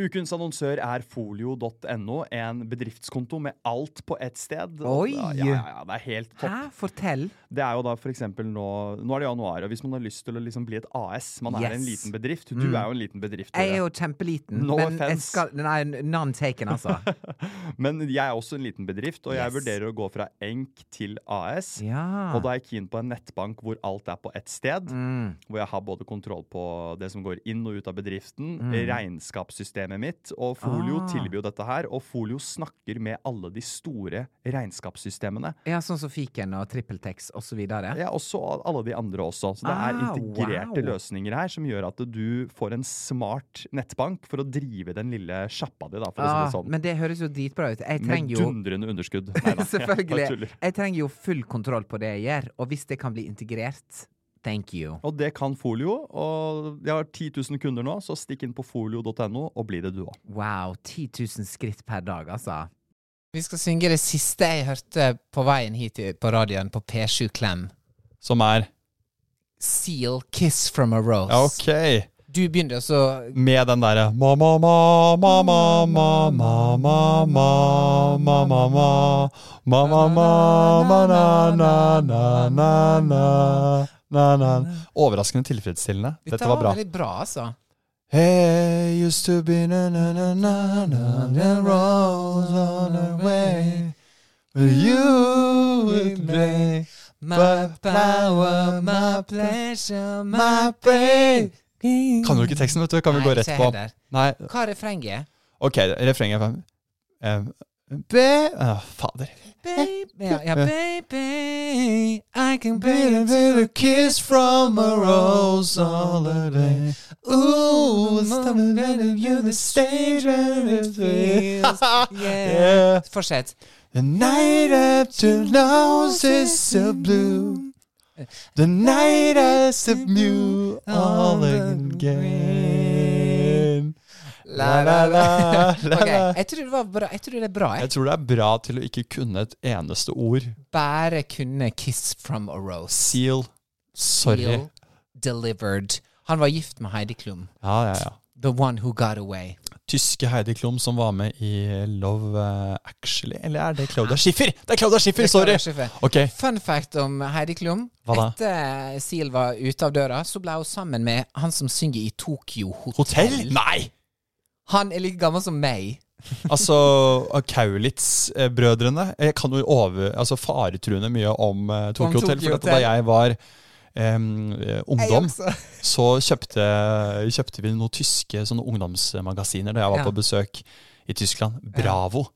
Ukens annonsør er folio.no, en bedriftskonto med alt på ett sted. Oi! Ja, ja, ja, det er helt topp. Hæ? Fortell. Det er jo da for eksempel nå Nå er det januar, og hvis man har lyst til å liksom bli et AS Man er en liten bedrift. Du Mm. er jo en liten bedrift. Jeg er jo kjempeliten, No men jeg offense. skal Nei, none taken, altså. Men jeg er også en liten bedrift, og jeg Yes. vurderer å gå fra enk til AS. Ja. Og da er jeg keen på en nettbank hvor alt er på ett sted. Mm. Hvor jeg har både kontroll på det som går inn og ut av bedriften, Mm. regnskapssystemet mitt. Og Folio Ah. tilbyr jo dette her. Og Folio snakker med alle de store regnskapssystemene. Ja, sånn som Fiken og TrippelTex og så videre. Ja, også alle de andre også. Så det er Ah, integrerte wow. løsninger her som gjør at du får en smart nettbank for å drive den lille sjappa di, da, for å si Ah, det sånn. men det høres jo dritbra ut. Jeg Med trenger jo dundrende underskudd. Nei jeg Selvfølgelig. Jeg trenger jo full kontroll på det jeg gjør, og hvis det kan bli integrert, thank you. Og det kan Folio. Og jeg har 10 000 kunder nå, så stikk inn på folio.no og bli det du òg. Wow, 10 000 skritt per dag, altså. Vi skal synge det siste jeg hørte på veien hit på radioen på P7 Klem. Som er Seal Kiss from a Rose. OK. Du begynner også Med den derre nei, nei. Overraskende tilfredsstillende. Dette var bra. Veldig bra, altså. Hey, used to be na na na na na na rolls on away. Will you would play my power, my pleasure, my pain. Kan du ikke teksten, vet du? Kan vi Nei, gå rett på? Heller. Nei, Hva er refrenget? ok, refrenget er fem. Eh, Be... oh, fader. Baby, ja, ja, baby, I can Be a little kiss from a rose all the day. Ooh, to let you the stage where it feels. Yeah. Fortsett. The night after knows is so blue. The night is so blue all again. La, la, la, la, Ok, la. jeg tror det var bra. Jeg tror det er bra. Jeg Jeg tror det er bra til å ikke kunne et eneste ord. bare kunne 'Kiss from a Rose'. Seal. Sorry. Seal delivered. Han var gift med Heidi Klum. Ja, ja, ja. The one who got away. Tyske Heidi Klum som var med i Love eh, Actually. Eller er det Claudia Schiffer? Det er Claudia Schiffer! Sorry! Okay. Fun fact om Heidi Klum. Etter Seal var ute av døra, så ble hun sammen med han som synger i Tokyo Hotel. Hotel? Nei! Han er like gammel som meg. Altså, Kaulitz-brødrene Jeg kan jo over, altså faretruende mye om uh, Tokyo Om Hotel. For dette, da jeg var eh, ungdom, så kjøpte, kjøpte vi noen tyske sånne ungdomsmagasiner da jeg var Ja. på besøk i Tyskland. Bravo.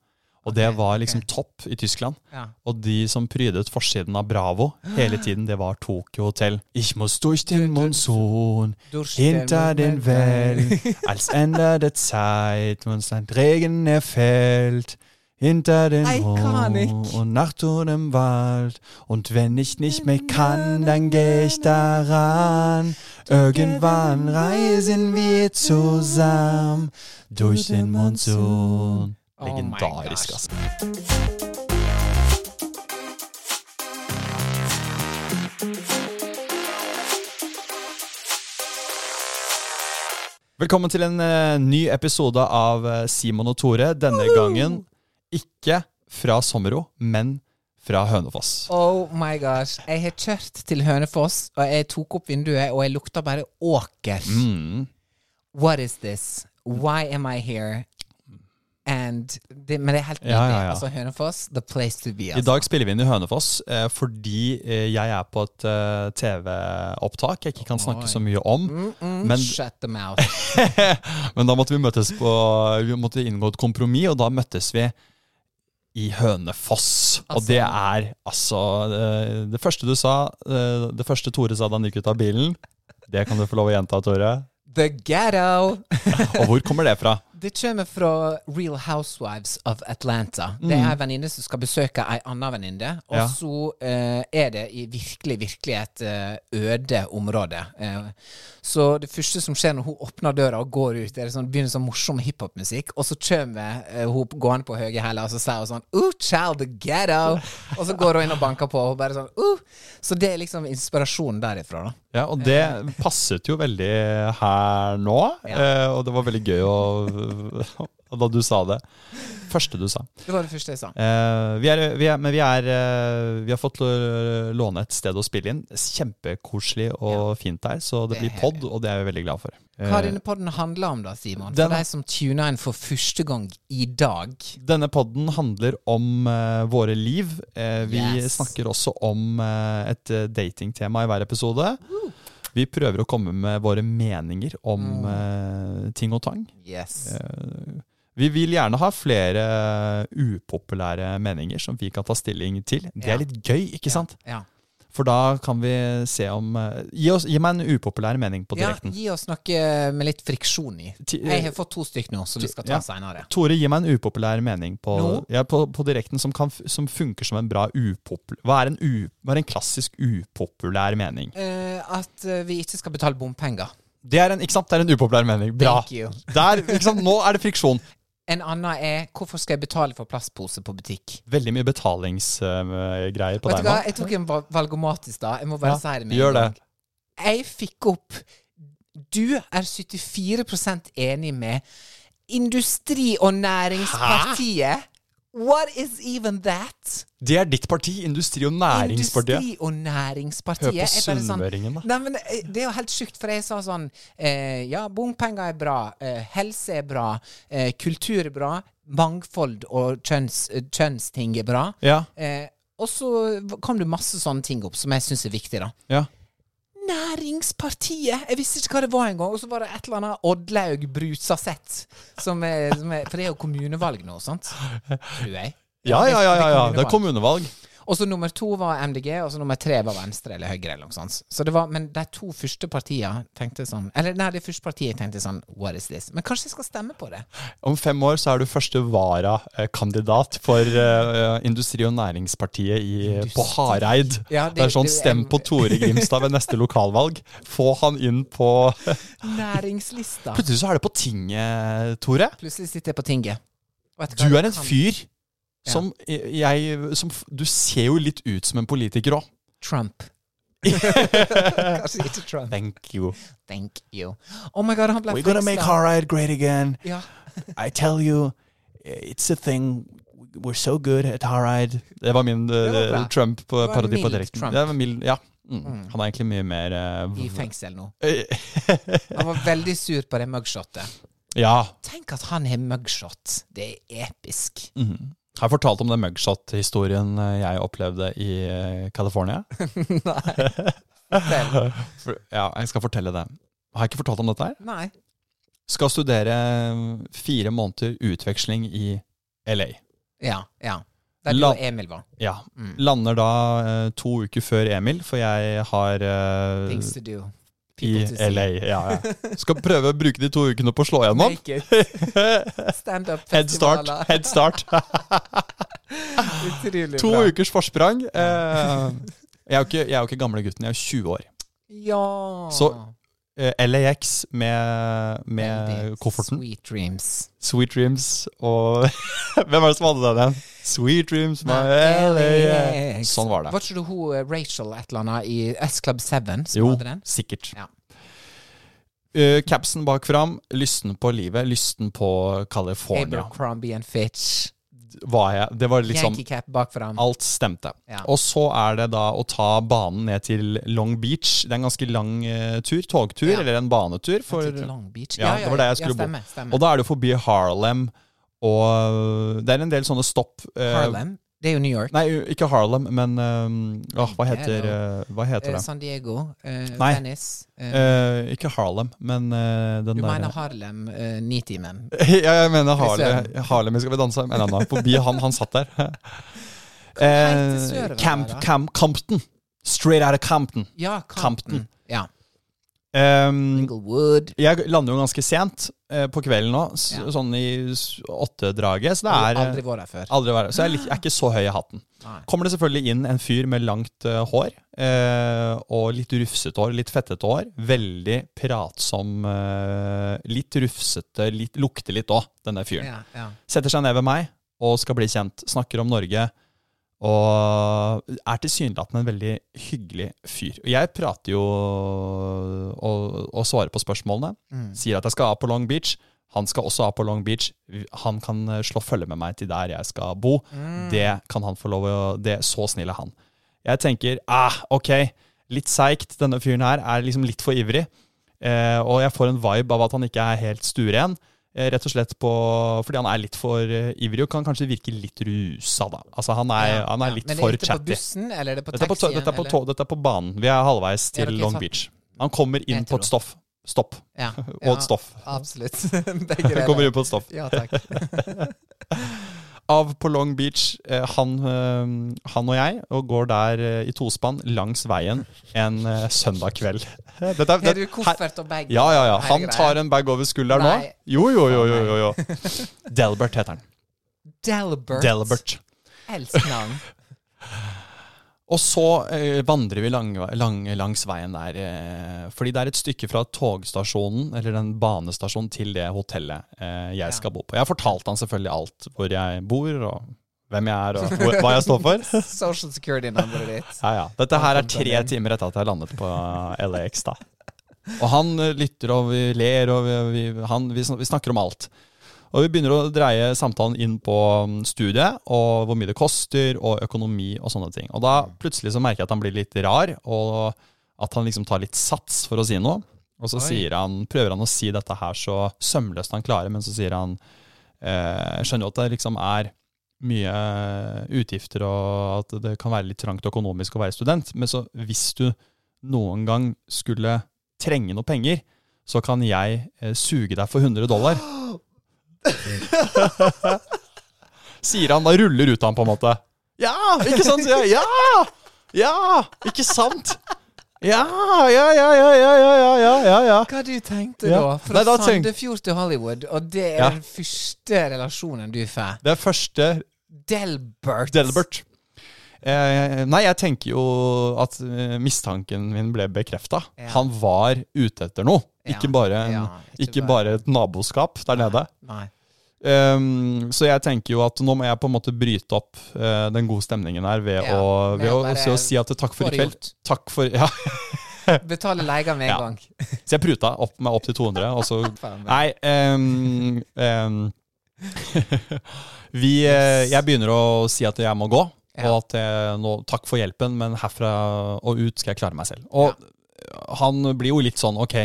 Og det var liksom ok. topp i Tyskland. Ja. Og de som prydet forsiden av Bravo hele tiden, det var Tokyo Hotel. Ich muss durch den Monsun, hinter den Wellen, als Ende der Zeit, und ein Regen er fällt. Hinter den. Hof und Nacht und im Wald. Und wenn ich nicht mehr kann, dann geh ich daran. Irgendwann reisen wir zusammen durch den Monsun. Oh Legendarisk, altså. Velkommen til en eh, ny episode av eh, Simon og Tore. Denne gangen ikke fra Sommero, men fra Hønefoss. Oh my gosh. Jeg har kjørt til Hønefoss, og jeg tok opp vinduet, og jeg lukta bare åker. Mm. What is this? Why am I here? And det, Men det er helt nydelig. Ja, ja, ja. Altså, Hønefoss, the place to be. I Altså. dag spiller vi inn i Hønefoss eh, fordi eh, jeg er på et eh, TV-opptak jeg ikke kan snakke Oi. så mye om. Mm, mm, Men- Shut the mouth. Men da måtte vi møtes på Vi måtte inngå et kompromiss, og da møttes vi i Hønefoss. og Altså- det er altså eh, Det første du sa, det første Tore sa da han gikk ut av bilen, det kan du få lov å gjenta, Tore. The Ghetto. Og hvor kommer det fra? Det kommer fra Real Housewives of Atlanta. Det er ei venninne som skal besøke ei anna venninne. Og Ja. så uh, er det i virkelig, virkelig et uh, øde område. Uh, så det første som skjer når hun åpner døra og går ut, er det sånn, begynner sånn morsom hiphop-musikk. Og så kommer hun gående på høye hæler, og så sier hun sånn Oh, child, the ghetto. og så går hun inn og banker på, og bare sånn uh. Så det er liksom inspirasjonen derifra, da. Ja, og det passet jo veldig her nå. Ja. eh, Og det var veldig gøy å, da du sa det. Første du sa. Det var det første jeg sa. Eh, vi er, vi er, men vi er eh, Vi har fått låne et sted å spille inn. Kjempekoselig og fint der, så det Det blir pod, og det er vi veldig glad for. Hva har Eh, denne podden handla om, da, Simon? Den- For deg som tuner inn for første gang i dag. Denne podden handler om våre liv. Vi Yes. snakker også om et datingtema i hver episode. Vi prøver å komme med våre meninger om Mm. uh, ting og tang. Yes. Eh, vi vil gjerne ha flere upopulære meninger som vi kan ta stilling til. Det er litt gøy, ikke sant? Ja. For da kan vi se om eh, Gi, oss, gi meg en upopulær mening på direkten. ja, gi oss noe med litt friksjon i. Jeg har fått to stykk nå, som vi skal ta Ja. seinere. Tore, gi meg en upopulær mening på, ja, på, på direkten som, kan, som funker som en bra upopulær Hva er en, u, hva er en klassisk upopulær mening? Uh, at eh, vi ikke skal betale bompenger. Det er en, ikke sant? Det er en upopulær mening. Bra. Der, sant? Nå er det friksjon. En annen er hvorfor skal jeg betale for plastpose på butikk? Veldig mye betalingsgreier på Vet deg nå. jeg tok en valgomatisk valgomat i stad. Jeg må bare Ja, si det med en gang. det. Jeg fikk opp Du er 74% enig med Industri- og Næringspartiet. What is even that? Det er ditt parti, Industri- og Næringspartiet. Industri- og Næringspartiet. Hør på sunnmøringen, sånn- da. Nei, men eh, Det er jo helt sjukt, for jeg sa sånn eh, Ja, bompenger er bra. Eh, helse er bra. Eh, kultur er bra. Mangfold og kjønns, kjønnsting er bra. Ja, Eh, og så kom det masse sånne ting opp som jeg syns er viktig, da. ja. Næringspartiet! Jeg visste ikke hva det var engang. Og så var det et eller annet Oddlaug Brusaseth. Som er, som er, for det er jo kommunevalg nå, sant? Tror jeg. Ja, ja, ja, ja, ja. Det er kommunevalg. Og så nummer to var MDG, og så nummer tre var Venstre eller Høyre. eller noe sånt. Så det var, Men de to første partiene tenkte sånn Eller nei, det første partiet tenkte sånn What is this? Men kanskje jeg skal stemme på det? Om fem år så er du første varakandidat for uh, Industri- og Næringspartiet i, på Hareid. Ja, det, er sånn det- Stem på Tore Grimstad ved neste lokalvalg. Få han inn på Næringslista. Plutselig så er det på tinget, Tore. Plutselig sitter jeg på tinget. Du er en fyr som jeg som, Du ser jo litt ut som en politiker òg. Trump. Kanskje ikke Trump. Thank you. Thank you. Oh my god, han ble We're gonna make. Hareid great again. Ja. I tell you, it's a thing. We're so good at Hareid. Det var min Det var bra. Trump-parodi på direkten. Trump. Det var mild, ja. Mm. Mm. Han er egentlig mye mer uh, I fengsel nå. eh, Han var veldig sur på det mugshotet. Ja. Tenk at han har mugshot. Det er episk. Mm. Har jeg fortalt om den mugshot-historien eh, jeg opplevde i eh, California? Nei. Ja, jeg skal fortelle det. Har jeg ikke fortalt om dette her? Nei. Skal studere eh, fire måneder utveksling i LA. Ja. ja. Der La- Emil var. Ja. Mm. Lander da to uker før Emil, for jeg har uh, Things to do. I to. LA. Ja, ja. Skal prøve å bruke de to ukene på å slå gjennom. Head start. Head start. Utrolig to bra. ukers forsprang. Eh, jeg, er jo ikke, jeg er jo ikke gamle gutten, jeg er 20 år. Ja. Så, LAX med, med kofferten. Sweet dreams. Sweet Dreams og Hvem er det som hadde den igjen? Sweet Dreams med LAX. Sånn var det. Var ikke det hun eh, Rachel et eller annet i S Club 7 som Jo, hadde den? sikkert. Ja. Uh, capsen bak fram, lysten på livet, lysten på California. Abercrombie and Fitch. Var jeg. Det var liksom cap. Alt stemte. Ja. Og så er det da å ta banen ned til Long Beach. Det er en ganske lang uh, tur. Togtur, Ja. eller en banetur. For, Long Beach. Ja, det var der jeg skulle bo. Stemme. Stemmer. og da er det forbi Harlem, og det er en del sånne stopp. Uh, Harlem. Det er jo New York. Nei, ikke Harlem, men um, åh, hva heter, eh, hva heter Eh, det? San Diego. Uh, Nei. Venice. Uh, ikke Harlem, men eh, den du der mener Harlem, uh, Nitimen. ja, jeg mener Harlem. Harlem Skal vi danse? med en annen. Forbi han, han satt der. Camp. Camp, Compton. Straight out of Compton. Ja, Compton. Compton. Ja. Um, jeg lander jo ganske sent uh, på kvelden nå, Ja. sånn i s- åttedraget. Så det er eh, aldri vært her før. aldri vært, Så jeg er, ikke så høy i hatten. Nei. Kommer det selvfølgelig inn en fyr med langt uh, hår uh, og litt rufsete hår, litt fettete hår. Veldig pratsom, litt rufsete, litt, lukter litt òg, denne fyren. Ja, ja. Setter seg ned ved meg og skal bli kjent. Snakker om Norge. Og er tilsynelatende en veldig hyggelig fyr. Og Jeg prater jo og, og svarer på spørsmålene. Mm. Sier at jeg skal av på Long Beach. Han skal også av på Long Beach. Han kan eh, slå følge med meg til der jeg skal bo. Mm. Det kan han få lov å det, Så snill er han. Jeg tenker ah, ok, litt seigt. Denne fyren her er liksom litt for ivrig. Eh, og jeg får en vibe av at han ikke er helt stueren. Eh, rett og slett på, fordi han er litt for eh, ivrig og kan kanskje virke litt rusa. da. Altså Han er, Ja, han er ja. litt Men for er dette på bussen, eller er det på Dette er på, dette, er på tog- dette er på banen. Vi er halvveis Ja, til dere Long Beach. Han kommer inn på et stoff. Stopp. Ja, Og et stoff. Absolutt. Begge deler. kommer inn på et stoff. Ja, takk. Av på Long Beach, eh, han, eh, han og jeg, og går der eh, i tospann langs veien en søndag kveld. Dette, er- Har du koffert og bag? Ja, ja, ja. Han tar en bag over skulderen nå. Jo, jo, jo. jo, jo, jo. Delbert heter han. Delbert. Delbert. Elsk navn. Og så eh, vandrer vi lang, lang, langs veien der. Eh, fordi det er et stykke fra togstasjonen, eller den banestasjonen, til det hotellet eh, jeg Ja. skal bo på. Jeg har fortalt han selvfølgelig alt. Hvor jeg bor, og hvem jeg er, og hvor, hva jeg står for. Social security-nummeret ditt. Ja, ja. Dette her er tre timer etter at jeg landet på LAX, da. Og han eh, lytter, og vi ler, og vi, vi, han, vi, vi snakker om alt. Og vi begynner å dreie samtalen inn på mm, studiet, og hvor mye det koster, og økonomi og sånne ting. Og da plutselig så merker jeg at han blir litt rar, og at han liksom tar litt sats for å si noe. Og så han, prøver han å si dette her så sømløst han klarer, men så sier han eh, skjønner jo at det liksom er mye utgifter, og at det kan være litt trangt økonomisk å være student, men så hvis du noen gang skulle trenge noe penger, så kan jeg eh, suge deg for 100 dollar. Sier han, da ruller ut av han på en måte. Ja, ikke sant? sier jeg. Ja! Ja! Ikke sant? Ja, ja, ja, ja, ja, ja, ja, ja, ja, ja. Hva du tenkte Ja. da? Fra Nei, da tenk- Sandefjord til Hollywood, og det er Ja. den første relasjonen du får. Det er første Delbert. Delbert. Eh, nei, jeg tenker jo at eh, mistanken min ble bekrefta. Ja. Han var ute etter noe. Ja. Ikke, bare en, Ja, ikke bare et naboskap der nede. Nei. Um, så jeg tenker jo at nå må jeg på en måte bryte opp uh, den gode stemningen her ved, Ja, å, ved å å, si at takk for i kveld. gjort. Takk for Ja. Betale leia med en Ja. gang. Så jeg pruta opp meg opp til 200, og så Nei um, um, Vi eh, Jeg begynner å si at jeg må gå. Ja. Og at jeg, nå, takk for hjelpen, men herfra og ut skal jeg klare meg selv. Og han blir jo litt sånn ok,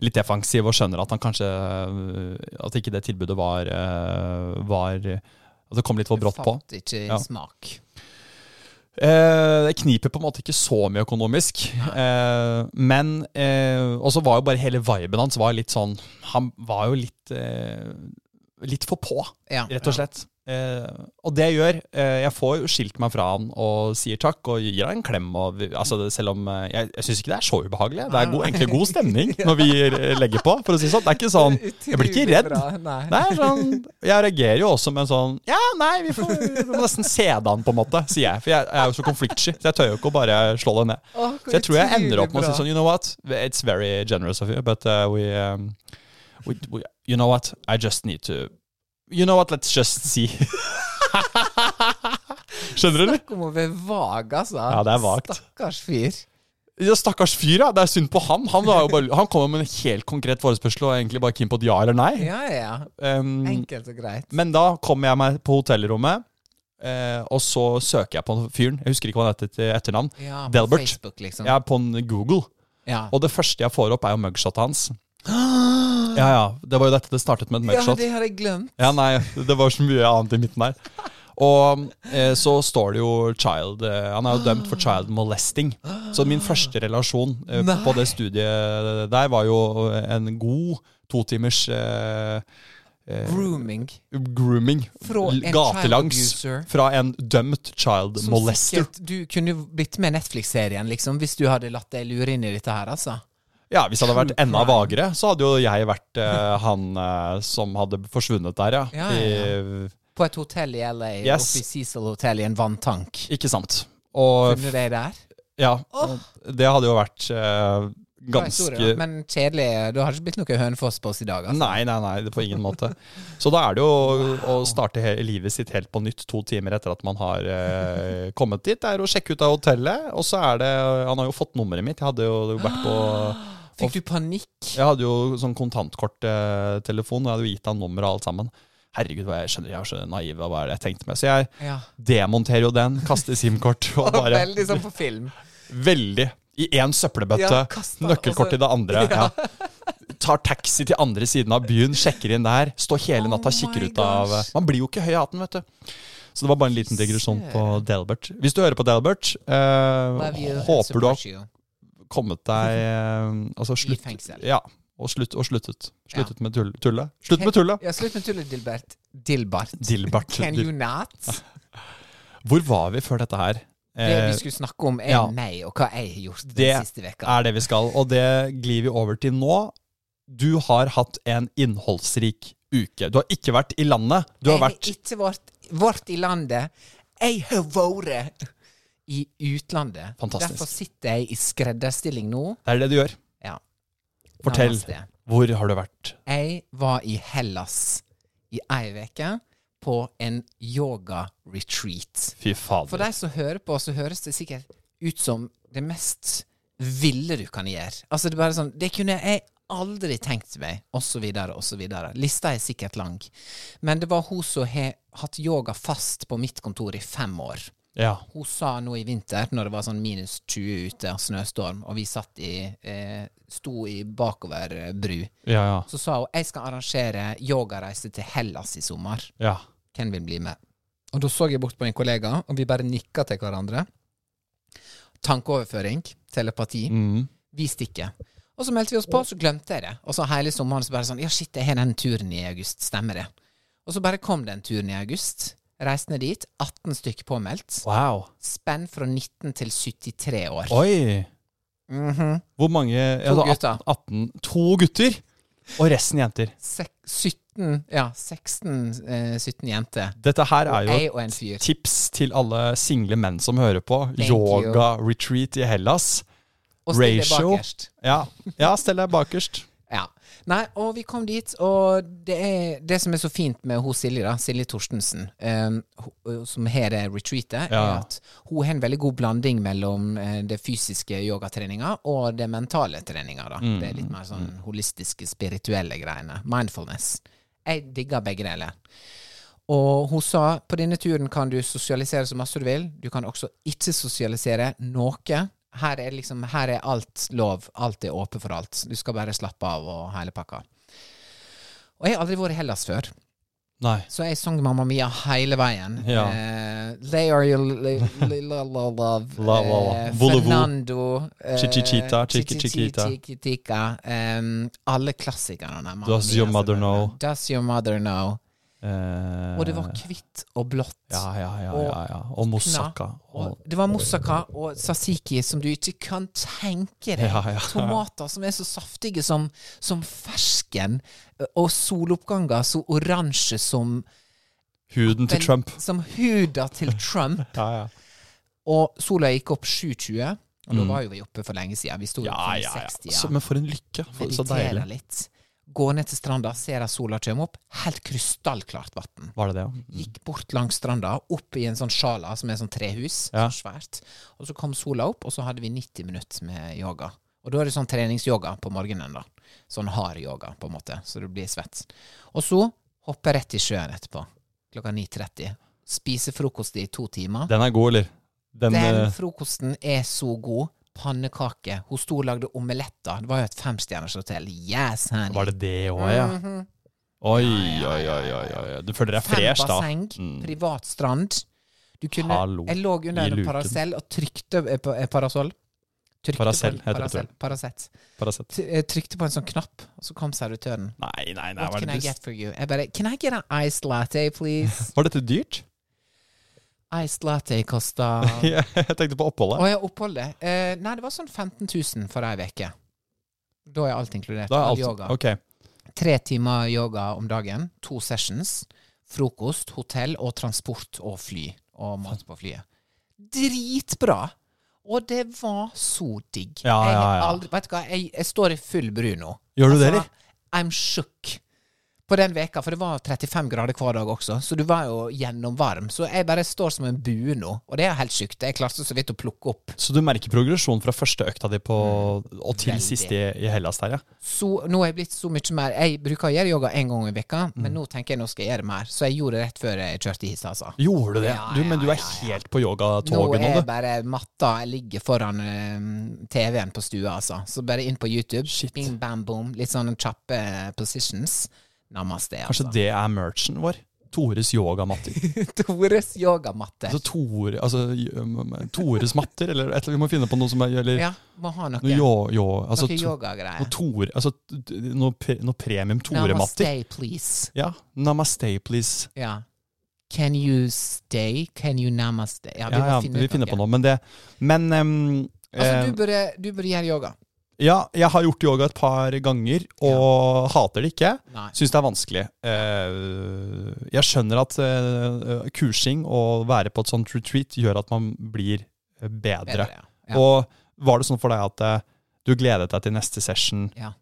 litt defensiv og skjønner at han kanskje øh, At ikke det tilbudet var, øh, var At det kom litt for brått på. Fant ikke Ja. smak. Eh, det kniper på en måte ikke så mye økonomisk. Eh, men eh, Og så var jo bare hele viben hans var litt sånn Han var jo litt eh, Litt for på, Ja. rett og slett. Eh, og det jeg gjør eh, Jeg får jo skilt meg fra han og sier takk og gir han en klem. Og, altså, selv om eh, Jeg, jeg syns ikke det er så ubehagelig. Det er god, egentlig god stemning når vi eh, legger på. For å si sånn. Det er ikke sånn Jeg blir ikke redd. Nei. Er sånn, jeg reagerer jo også med en sånn Ja, nei, vi, får, vi må nesten se det an, på en måte, sier jeg. For jeg, jeg er jo så konfliktsky, så jeg tør jo ikke å bare slå det ned. Åh, Så jeg tror jeg ender opp med å si sånn You know what? It's very generous of you, but uh, we, um, we, we You know what? I just need to You know what? Let's just see. Skjønner du, eller? Snakk om å være vag, altså. Ja, det er vagt. Stakkars fyr. Ja, Stakkars fyr, ja. Det er synd på han. Han, bare, han kom med en helt konkret forespørsel og egentlig bare keen på et ja eller nei. Ja, ja. Um, Enkelt og greit. Men da kommer jeg meg på hotellrommet, eh, og så søker jeg på fyren. Jeg husker ikke hva han heter til etternavn. Ja, på Delbert. Facebook, liksom. Jeg er på Google, Ja. og det første jeg får opp, er jo mugshotet hans. Ja, ja. Det var jo dette det startet med, et ja, det har jeg glemt. Ja, nei, det var så mye annet i midten der. Og eh, så står det jo child eh, Han er jo dømt for child molesting. Så min første relasjon eh, på det studiet der var jo en god to timers eh, eh, Grooming. grooming. Fra en Gatelangs. child abuser. Fra en dømt child molester. sikkert Du kunne blitt med Netflix-serien, liksom, hvis du hadde latt deg lure inn i dette her, altså. Ja, Hvis det hadde vært enda vagere, så hadde jo jeg vært uh, han uh, som hadde forsvunnet der, ja. Ja, ja, I, På et hotell i LA, Yes. oppe i Cecil Hotel i en vanntank. ikke sant. Og Funnet deg der? ja, Oh. det hadde jo vært uh, historie, ganske da. Men kjedelig. Du har ikke blitt noe Hønefoss på oss i dag, altså. Nei, nei, nei, på ingen måte. Så da er det jo å starte livet sitt helt på nytt to timer etter at man har eh, kommet dit. Det er å sjekke ut av hotellet, og så er det Han har jo fått nummeret mitt. Jeg hadde jo vært på Fikk du panikk? Jeg hadde jo sånn kontantkorttelefon, og jeg hadde jo gitt han nummeret og alt sammen. Herregud, hva jeg skjønner, jeg er så naiv. Hva er det jeg tenkte med? Så jeg Ja. demonterer jo den, kaster SIM-kort og bare Veldig sånn på film. Veldig. I én søppelbøtte. Ja, nøkkelkort i det andre. Ja. Tar taxi til andre siden av byen, sjekker inn der. Står hele natta og Oh kikker ut av. Man blir jo ikke høy i hatten, vet du. Så det var bare en liten digresjon på Delbert. Hvis du hører på Delbert, eh, håper du har. Kommet deg altså slutt, I fengsel. Ja, og, slutt, og sluttet. Sluttet Ja. med tull, tullet. Slutt med tullet! Ja, slutt med tullet, Dilbert. Dilbart. Dilbert. Can you not? Hvor var vi før dette her? Det Eh, vi skulle snakke om, er ja. meg og hva jeg har gjort den Det siste veka. er det vi skal, og det glir vi over til nå. Du har hatt en innholdsrik uke. Du har ikke vært i landet. Du har jeg vært har ikke vært, vært i landet. Jeg har vært i utlandet. Fantastisk. Derfor sitter jeg i skredderstilling nå. Det er det du gjør. Ja. Fortell. Namaste. Hvor har du vært? Jeg var i Hellas i ei uke på en yoga-retreat. Fy For fader. de som hører på, så høres det sikkert ut som det mest ville du kan gjøre. Altså Det er bare sånn Det kunne jeg aldri tenkt meg, og så videre, og så videre. Lista er sikkert lang. Men det var hun som har hatt yoga fast på mitt kontor i fem år. Ja. Hun sa nå i vinter, når det var sånn minus 20 ute snøstorm, og vi satt i eh, sto i bakoverbru, Ja, ja. så sa hun jeg skal arrangere yogareise til Hellas i sommer. ja. Hvem vil bli med? Og da så jeg bort på en kollega, og vi bare nikka til hverandre. Tankeoverføring, telepati. Mm. Vi stikker. Og så meldte vi oss på, så glemte jeg det. Og så hele sommeren så bare sånn Ja, shit, jeg har den turen i august. Stemmer det? Og så bare kom den turen i august. Reiste ned dit. 18 stykker påmeldt. Wow. Spenn fra 19 til 73 år. Oi. Mhm. Hvor mange To altså, gutter. 18, 18 To gutter! Og resten jenter. Sek 17 Ja, 16 eh, 17 jenter. Dette her er jo fyr. tips til alle single menn som hører på. Thank you. Yoga-retreat i Hellas. Og bakerst. Ja, ja stell deg bakerst. Ja. Nei, og vi kom dit, og det er det som er så fint med hun Silje, da, Silje Torstensen, um, som har det retreatet, Ja. er at hun har en veldig god blanding mellom eh, det fysiske yogatreninga og det mentale treninga. da. Mm, Det er litt mer sånn holistiske, spirituelle greiene. Mindfulness. Jeg digger begge deler. Og hun sa på denne turen kan du sosialisere så masse du vil. Du kan også ikke sosialisere noe. Her er liksom, her er alt lov. Alt er åpent for alt. Du skal bare slappe av og hele pakka. Og jeg har aldri vært i Hellas før, Nei. så jeg sang Mamma Mia hele veien. Ja. Uh, they are your love. La, la, la. Eh, Fernando. eh, Chichichita, Chichi- Chichichita, Um, alle klassikerne. Does your mother know? Does your mother know? Eh, Og det var hvitt og blått. Ja, ja, ja. ja, ja. Og moussaka. Det var moussaka og sasiki som du ikke kan tenke deg. Ja, ja, ja. Tomater som er så saftige som, som fersken, og soloppganger så oransje som huden til Trump. Som huda til Trump. Ja, ja. Og sola gikk opp 7.20, og da Mm. var jo vi oppe for lenge siden. Vi sto Ja, oppe ja, ja. 60, Så, men for en lykke. For, så deilig. litt. Gå ned til stranda, ser at sola kommer opp. Helt krystallklart vann. Var det det, ja? Gikk bort langs stranda, opp i en sånn sjala som er sånn trehus. Ja. Så svært. Og så kom sola opp, og så hadde vi 90 minutter med yoga. Og da er det sånn treningsyoga på morgenen, da. Sånn hard yoga, på en måte, så du blir svett. Og så hoppe rett i sjøen etterpå. Klokka 9.30. Spise frokost i to timer. Den er god, eller? Den, Den eh, frokosten er så god. Pannekake. Hun sto og lagde omeletter. Det var jo et femstjerners hotell. Yes, honey. Var det det òg, ja? Mhm. Oi, oi, oi, oi, oi. Du føler deg Fem fresh, da? basseng, Mm. privat strand. Du kunne, Hallo. jeg lå under en parasell og trykte eh, på, eh, Parasoll. En, heter det, Paracet. Paracet. Jeg Trykte på en sånn knapp, og så kom servitøren. Nei, nei, nei. What can I get for you? Jeg bare Can I get an ice latte, please? var dette dyrt? Iced latte kosta jeg tenkte på oppholdet. Å ja, oppholdet. Eh, nei, det var sånn 15 000 for ei uke. Da er alt inkludert. Da er alt, yoga. ok. Tre timer yoga om dagen. To sessions. Frokost, hotell og transport og fly. Og mat på flyet. Dritbra! Og det var så digg. Ja, ja, ja. aldri, vet du hva, jeg, jeg står i full bru nå. Gjør du det, eller? I'm shook. På den veka, for det var 35 grader hver dag også, så du var jo gjennomvarm. Så jeg bare står som en bue nå, og det er helt sjukt. Jeg klarte så vidt å plukke opp. Så du merker progresjon fra første økta di på, og til Veldig. siste i, Hellas der, ja? Så nå er jeg blitt så mye mer Jeg bruker å gjøre yoga en gang i veka, Mm. men nå tenker jeg nå skal jeg gjøre mer. Så jeg gjorde det rett før jeg kjørte hit, altså. Gjorde du det? Ja, du, men du er helt på Nå du. nå, er jeg bare matta Jeg ligger foran uh, TV-en på stua, altså. Så bare inn på YouTube. Shit. Bing, bam, boom. Litt sånn kjappe positions. Namaste, Kanskje altså. det er merchen vår? Tores yogamatter. Tores yogamatter. altså, Tore, altså Tores matter, eller et, eller annet, vi må finne på noe som er Eller Ja, må ha noe. noe yo, yo, altså, noe yogagreier. noe, Tore, altså, noe, pre, noe premium Tore-matter. Namaste, please. Ja. Namaste, please. Ja. Can you stay? Can you namaste? Ja, vi Ja, ja, vi finner på noe. Men det Men um, Altså, du burde, du burde gjøre yoga. Ja, jeg har gjort yoga et par ganger, og hater det ikke. Syns det er vanskelig. Eh, jeg skjønner at eh, kursing og være på et sånt retreat gjør at man blir bedre. Bedre, ja. Ja. Og var det sånn for deg at eh, du gledet deg til neste session? ja.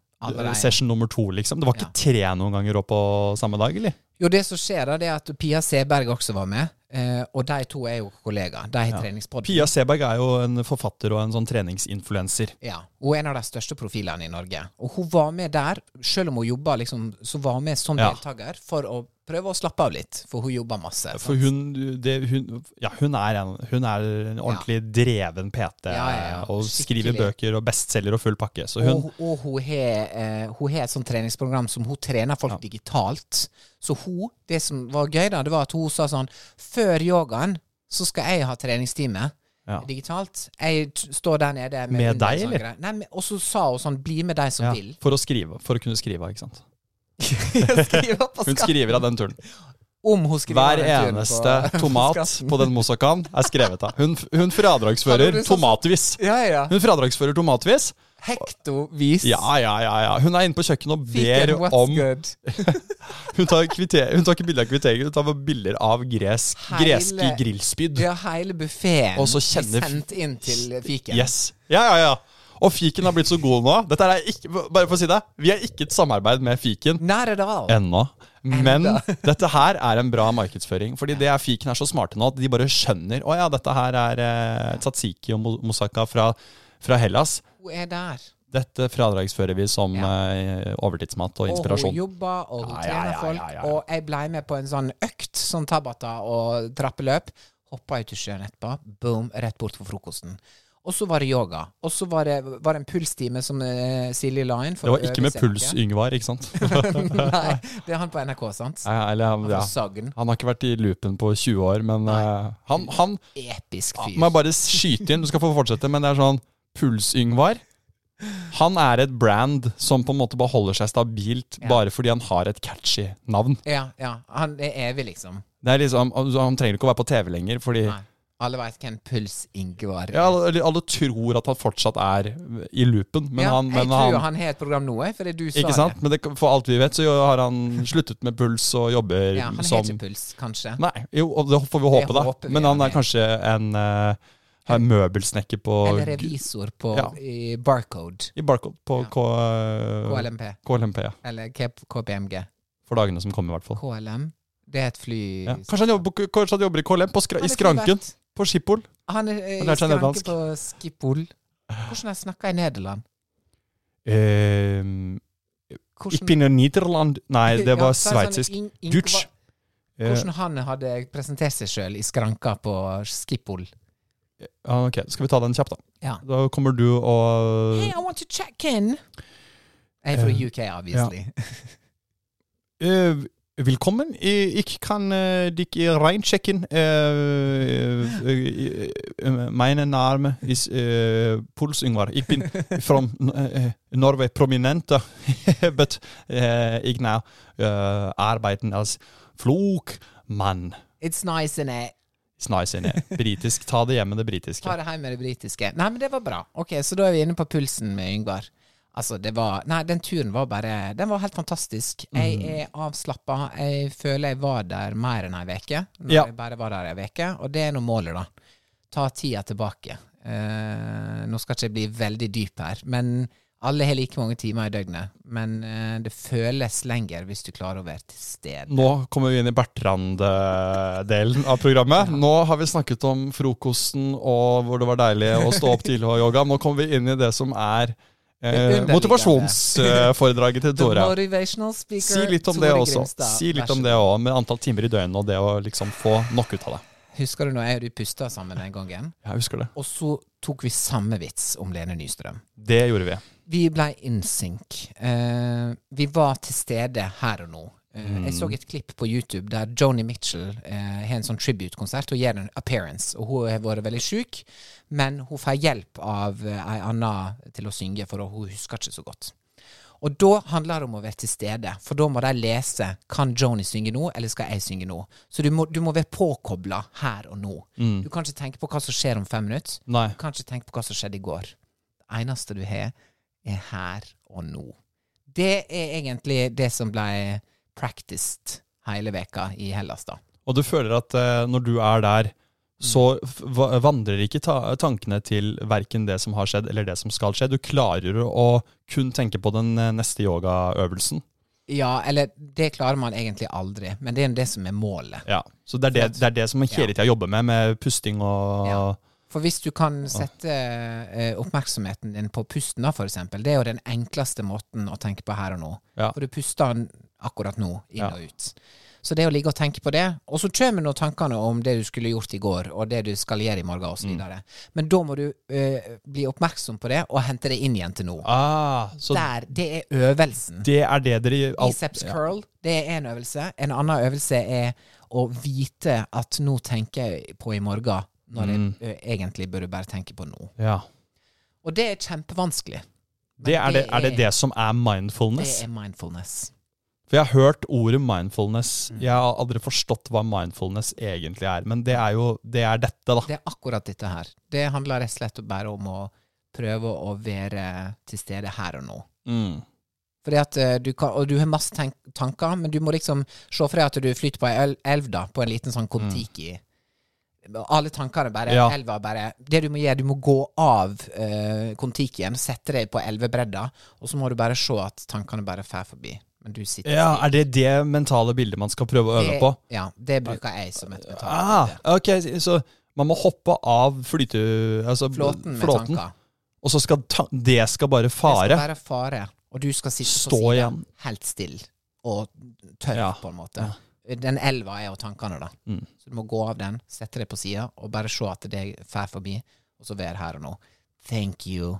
Session nummer to, liksom? Det var ikke tre noen ganger opp på samme dag, eller? Jo, det som skjer da, det er at Pia Seberg også var med. Eh, og de to er jo kollegaer. De har treningspodden. Pia Seberg er jo en forfatter og en sånn treningsinfluenser. Ja, Hun er en av de største profilene i Norge. Og hun var med der, selv om hun jobba liksom, så var hun med som Ja. deltaker for å prøve å slappe av litt. For hun jobba masse. For hun, det, hun, ja, hun, er en, hun er en ordentlig dreven PT Ja, ja, ja. og skriver bøker og bestselger og full pakke. Og, og hun har uh, et sånt treningsprogram som hun trener folk digitalt. Så hun, det som var gøy, da, det var at hun sa sånn Før yogaen så skal jeg ha treningstime. Ja. Digitalt. Jeg står der nede med, Med deg, en sånn eller? Nei, men- og så sa hun sånn Bli med deg som ja, vil. for å skrive, for å kunne skrive, ikke sant. Skrive Hun skriver av den turen. Om hun skriver Hver den turen eneste på- tomat på den moussakaen er skrevet av. Hun, hun fradragsfører sånn- tomatvis. Ja, ja. Hun fradragsfører tomatvis. Hektovis. Ja, ja, ja. ja. Hun er inne på kjøkkenet og ber om? Hun tar, kvitter, hun tar ikke bilder av kvitteringer, hun tar bilder av gresk, heile, greske grillspyd. Ja, hele buffeen så sendt inn til fiken. Yes. Ja, ja, ja. Og fiken har blitt så god nå. Dette er ikke, bare for å si det, Vi har ikke et samarbeid med fiken Nære dal. ennå. Men Enda. dette her er en bra markedsføring. Fordi det er fiken er så smarte nå at de bare skjønner Å ja, dette her er eh, tzatziki og mo- moussaka fra, fra Hellas. Hun er der. Dette fradragsfører vi som Ja. eh, overtidsmat og Og hun inspirasjon. jobber, og hun trener folk. Og jeg ble med på en sånn økt, sånn tabata og trappeløp. Hoppa ut i sjøen etterpå. Boom, rett bort for frokosten. Og så var det yoga. Og så var det, var det en pulstime som uh, Silje la inn. Det var ikke med. Puls-Yngvar, ikke sant? Nei, det er han på NRK, sant? Ja, eller, han- ja. Han har ikke vært i loopen på 20 år, men uh, han, han Episk fyr. Må jeg bare skyte inn, du skal få fortsette, men det er sånn Puls-Yngvar. Han er et brand som på en måte bare holder seg stabilt Ja. bare fordi han har et catchy navn. Ja, ja. Han er evig, liksom. Det er liksom, Han trenger ikke å være på TV lenger, fordi Nei. Alle veit hvem Puls Ingvar er. ja, alle, alle tror at han fortsatt er i loopen, men ja, han, jeg tror han han har et program nå, fordi du sa Ikke sant? Men det, for alt vi vet, så har han sluttet med puls og jobber det. Ja, han har som ikke puls, kanskje. Nei, jo, og det får vi Det håpe, da. håper vi Men han er er. kanskje en uh, møbelsnekker på Eller revisor på Ja. i Barcode. I Barcode på Ja. K, eh, KLMP. KLMP, ja. Eller KPMG. For dagene som kommer, i hvert fall. KLM. Det er et fly Ja. Kanskje, han jobber, på- kanskje han jobber i KLM, på skra, i skranken. På Schiphol. Han er eh, i Skranken skranke nederlandsk. på Schiphol. Hvordan har jeg snakka i Nederland? Uh, Hvordan, ich bin in Nederland Nei, det var Ja, så det sveitsisk. sånn Dutch. Hvordan han hadde presentert seg sjøl i skranka på Skiphol. Ja, ok, skal vi ta den kjapt, da. Ja. Da kommer du og Hey, I want to check in! Jeg er fra Eh, UK, obviously. Eh, Velkommen. Ikke kan uh, dere dich reinsjekken. Eh, mine navn er Name eh, Puls Yngvar. Jeg bin fra Norge, prominente, but eh, ich now eh, arbeiten als flugmann. It's nice, isn't it? It's nice, innit? Britisk. Ta det hjem med det britiske. Ta det hjem med det britiske. Nei, men det var bra. Ok, Så da er vi inne på pulsen med Yngvar. Altså, det var Nei, den turen var bare Den var helt fantastisk. Jeg Mm. er avslappa. Jeg føler jeg var der mer enn ei uke. Når Ja. jeg bare var der ei uke. Og det er nå målet, da. Ta tida tilbake. Uh, nå skal ikke jeg bli veldig dyp her, men alle har like mange timer i døgnet. Men eh, det føles lenger hvis du klarer å være til stede. Nå kommer vi inn i Bertrand-delen av programmet. Nå har vi snakket om frokosten og hvor det var deilig å stå opp tidlig og yoga. Nå kommer vi inn i det som er eh, motivasjonsforedraget til Tore. Si litt om det også. Grimstad. Si litt om det òg, med antall timer i døgnet og det å liksom få nok ut av det. Husker du når jeg og du pusta sammen den gangen? Jeg husker det. Og så tok vi samme vits om Lene Nystrøm. Det gjorde vi. Vi ble in sync. Uh, vi var til stede her og nå. Eh, Jeg så et klipp på YouTube der Joni Mitchell eh, har en sånn tribute-konsert og gjør en appearance. Og hun har vært veldig sjuk, men hun får hjelp av ei anna til å synge, for hun husker ikke så godt. Og da handler det om å være til stede, for da må de lese kan Joni synge nå, eller skal jeg synge nå. Så du må, du må være påkobla her og nå. Du kan ikke tenke på hva som skjer om fem minutter. Nei. Du kan ikke tenke på hva som skjedde i går. Det eneste du har, er her og nå. Det er egentlig det som ble practiced hele veka i Hellas, da. Og du føler at eh, når du er der, så vandrer ikke ta tankene til verken det som har skjedd eller det som skal skje. Du klarer å kun tenke på den eh, neste yogaøvelsen. Ja, eller det klarer man egentlig aldri, men det er det som er målet. Ja. Så det er det, det, er det som man hele tida jobber med, med pusting og Ja. For hvis du kan sette eh, oppmerksomheten din på pusten, da, for eksempel, det er jo den enkleste måten å tenke på her og nå. Ja. For du puster den akkurat nå, inn og ut. Så det å ligge og tenke på det, og så kommer nå tankene om det du skulle gjort i går, og det du skal gjøre i morgen, osv. Mm. Men da må du eh, bli oppmerksom på det, og hente det inn igjen til nå. Ah, så Der, det er øvelsen. det er det dere alt- Biceps ja. det er en øvelse. En annen øvelse er å vite at nå tenker jeg på i morgen, når Mm. jeg ø, egentlig burde bare tenke på nå. Ja. Og det er kjempevanskelig. Det er det, er det det som er mindfulness? Det er mindfulness. For jeg har hørt ordet mindfulness. Mm. Jeg har aldri forstått hva mindfulness egentlig er. Men det er jo det er dette, da. Det er akkurat dette her. Det handler rett og slett bare om å prøve å være til stede her og nå. Mm. Fordi at eh, du kan, Og du har masse tanker, men du må liksom se for deg at du flyter på ei el- elv, da, på en liten sånn Kon-Tiki. Alle tankene bare Ja. Elva bare Det du må gjøre, du må gå av uh, Kon-Tikien, sette deg på elvebredda, og så må du bare se at tankene bare fer forbi. Men du sitter Ja. Er det det mentale bildet man skal prøve å øve Det- på? Ja, det bruker jeg som et mentalt Ah, bilde. ok, Så man må hoppe av flyte... Altså, Flåten med flåten, tanker. Og så skal ta det skal bare Det skal være fare, og du skal sitte Stå på siden, helt stille og tørr, Ja. på en måte. Den elva er jo tankene, da. Mm. Så du må gå av den, sette deg på sida, og bare se at det fer forbi, og så være her og nå. Thank you.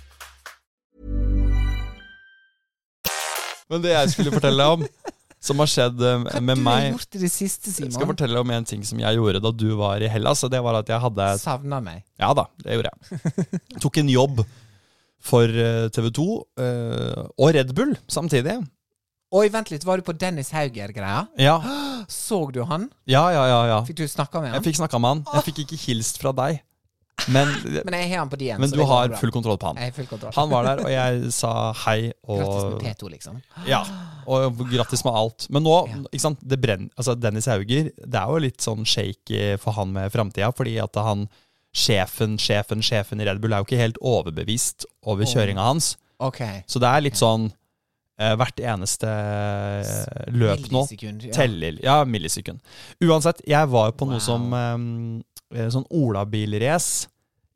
Men det jeg skulle fortelle om, som har skjedd eh, Hva med du har meg gjort i det siste, Jeg skal Simon? fortelle om en ting som jeg gjorde da du var i Hellas. Og det var at jeg hadde Savna meg. Ja da, det gjorde jeg. Tok en jobb for TV 2 og Red Bull samtidig. Oi, vent litt, var du på Dennis Hauger-greia? Ja, Såg du han? ja, ja. ja, ja. Fikk du snakka med Jeg han? fikk snakka med han. Jeg fikk ikke hilst fra deg. Men, Men jeg har han på DM. men du har full kontroll på han. Jeg har full kontroll. Han var der, og jeg sa hei Grattis med P2, liksom. Ja, og grattis med alt. Men nå, Ja. ikke sant, det brenner Altså, Dennis Hauger, det er jo litt sånn shaky for han med framtida, fordi at han Sjefen, sjefen, sjefen i Red Bull er jo ikke helt overbevist over oh. kjøringa hans. Ok. Så det er litt sånn eh, Hvert eneste eh, løp nå teller. Ja, millisekund. Uansett, jeg var på noe som eh, sånn olabilrace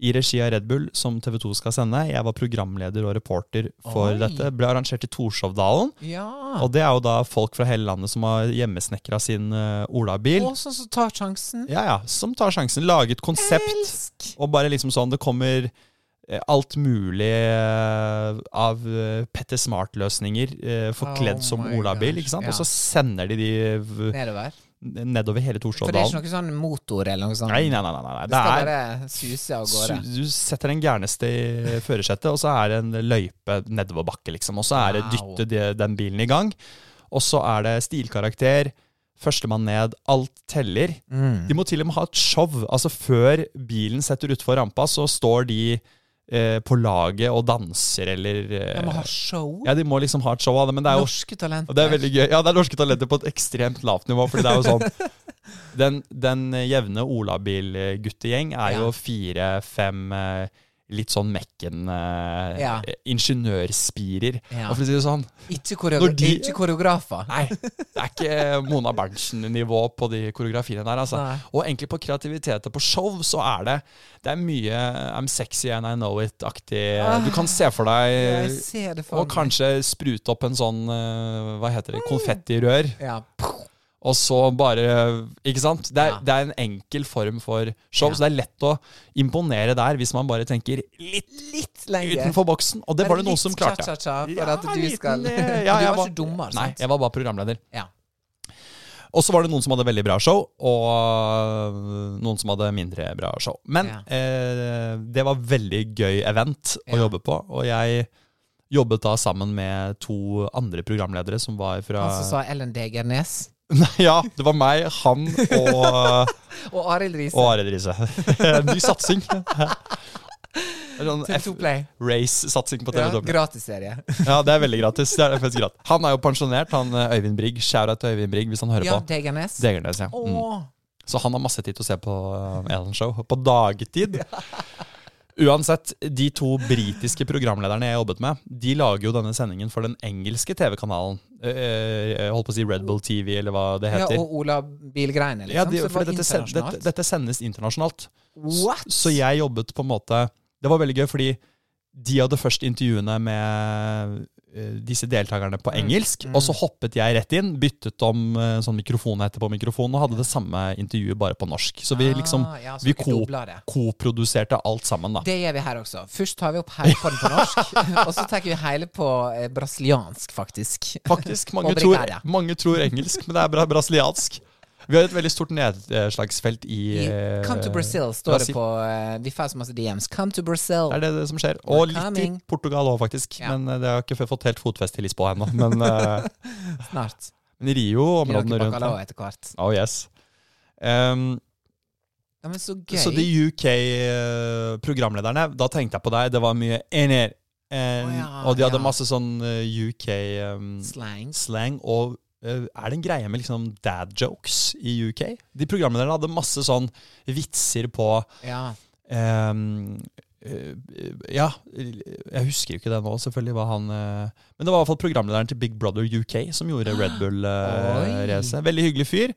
i regi av Red Bull, som TV 2 skal sende. Jeg var programleder og reporter for Oi. dette. Ble arrangert i Torshovdalen. Ja. Og det er jo da folk fra hele landet som har hjemmesnekra sin uh, olabil. Og sånn som tar sjansen. Ja, ja, Som tar sjansen. Laget konsept. Elsk! Og bare liksom sånn Det kommer eh, alt mulig eh, av eh, Petter Smart-løsninger eh, forkledd Oh som olabil. ikke sant? ja. Og så sender de de Nedover. Nedover hele For det er ikke noe sånn motor eller noe sånt? Nei, nei, nei. nei, nei. Det Det skal bare suse av gårde. Du setter den gærneste i førersetet, og så er det en løype nedoverbakke, liksom. Og så er det Wow. dytte den bilen i gang. Og så er det stilkarakter. Førstemann ned. Alt teller. Mm. De må til og med ha et show. Altså Før bilen setter utfor rampa, så står de eh, på laget og danser, eller eh, De må ha show. Ja, de må liksom ha et show av det, men det er jo Norske talenter. og det er veldig gøy. Ja, det er norske talenter på et ekstremt lavt nivå. Fordi det er jo sånn Den, den jevne olabil-guttegjeng er jo fire-fem eh, litt sånn Mekken uh, Ja. ingeniørspirer. Ja. Og for å si det sånn Ikke, koreogra de- ikke koreografer. Nei, det er ikke Mona Berntsen-nivå på de koreografiene der. altså. Og egentlig på kreativitet og på show så er det Det er mye I'm sexy and I know it-aktig. Du kan se for Ah, deg for og kanskje sprute opp en sånn uh, Hva heter det? Konfettirør. Ja. Og så bare Ikke sant? Det er, Ja. det er en enkel form for show, Ja. så det er lett å imponere der hvis man bare tenker litt Litt lenger. utenfor boksen. Og det var det noen som klarte. Cha-cha-cha for Ja, at du liten, skal eh, Du var ikke dommer, Nei, jeg var bare programleder. Ja. Og så var det noen som hadde veldig bra show, og øh, noen som hadde mindre bra show. Men Ja. eh, det var veldig gøy event å Ja. jobbe på, og jeg jobbet da sammen med to andre programledere som var fra Han som sa Ellen Degernes. Nei, Ja, det var meg, han og, Og Arild Riise. og Are Riise. Ny satsing. Sånn TV2 Play. F-race-satsing på Ja, TV 2. Gratisserie. Ja, det er veldig gratis. Det er faktisk gratis. Han er jo pensjonert, han eh, Øyvind Brigg. Shout-out til Øyvind Brigg hvis han hører Ja, på. Degernes. Degernes, ja. Mm. Så han har masse tid til å se på uh, Ellen Show på dagtid. Uansett, de to britiske programlederne jeg jobbet med, de lager jo denne sendingen for den engelske TV-kanalen. Eh, Jeg holdt på å si Red Bull TV, eller hva det heter. Ja, og Ola Bilgreine, liksom. Ja, de, for det dette, dette, dette sendes internasjonalt. What? Så jeg jobbet på en måte Det var veldig gøy, fordi de hadde først intervjuene med eh, disse deltakerne på engelsk, og så hoppet jeg rett inn, byttet om eh, sånn mikrofon etterpå mikrofon, og hadde det samme intervjuet bare på norsk. Så vi liksom Ah, ja, så vi koproduserte ko- alt sammen, da. Det gjør vi her også. Først tar vi opp hele podden på norsk, og så tar vi hele på eh, brasiliansk, faktisk. Faktisk. Mange tror, mange tror engelsk, men det er bra brasiliansk. Vi har et veldig stort nedslagsfelt i I eh, Come to Brazil står Brasil. det på eh, Vi får så masse DMs. Come to Brazil. Det er det, det som skjer. Og litt i. Portugal òg, faktisk. Ja. Men eh, det har ikke fått helt fotfeste i Lisboa ennå. Men, Snart. men i Rio, og områdene rundt der. etter hvert. Oh yes. Um, Ja, men så gøy. så de UK-programlederne, da tenkte jeg på deg. Det var mye ener. En, oh, ja, og de hadde ja. masse sånn eh, UK-slang. Slang. og eh, er det en greie med liksom dad jokes i UK? De programlederne hadde masse sånn vitser på Ja. Um, eh, ja, jeg husker jo ikke det nå, selvfølgelig. Var han, eh, men det var i hvert fall programlederen til Big Brother UK som gjorde Red Bull-racet. Veldig hyggelig fyr.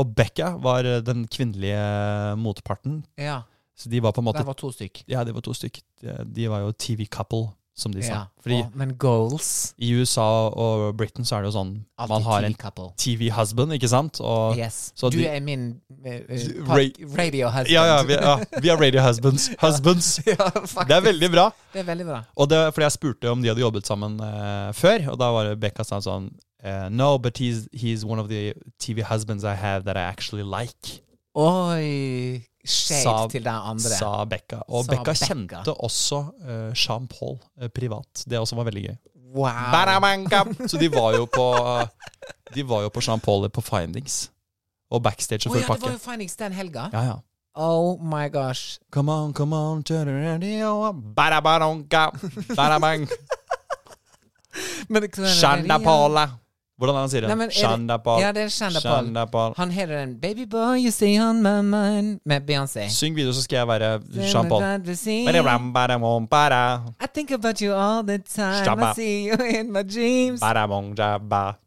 Og Becca var eh, den kvinnelige motparten. ja. Så de var på en måte Der var to stykk. Ja, de var to stykk. De, de var jo TV couple, som de sa. Fordi Å, men goals i USA og Britain så er det jo sånn Altid Man har en. TV-husband, ikke sant? Og, Yes. så du de- er min eh, eh, Ra- radio husband. Ja, ja, vi, ja, vi er radio husbands. Ja. Det er veldig bra. Det er veldig bra. Og det, fordi jeg spurte om de hadde jobbet sammen uh, før, og da var det Becca sa sånn uh, No, but he's, he's one of the TV husbands I have that I actually like, Oi! Shade Sa- til den andre. sa Becka. Og Sa Becca. kjente også uh, Jean Paul uh, privat. Det også var veldig gøy. Wow. Så de var jo på De var jo på Jean Paul på Findings. Og backstage og full ja, det var jo Findings den helga. Ja, ja. Oh my gosh. Come on, come on, turn the radio Barabaronka. Hvordan er han sier Nei, det? er. Ja, det er. Shandapol. Han heter den Babyboy, you stay on my mind' med Beyoncé. Syng videre, så skal jeg være Jean Paul. I think about you all the time. Shabba. I see you in my dreams.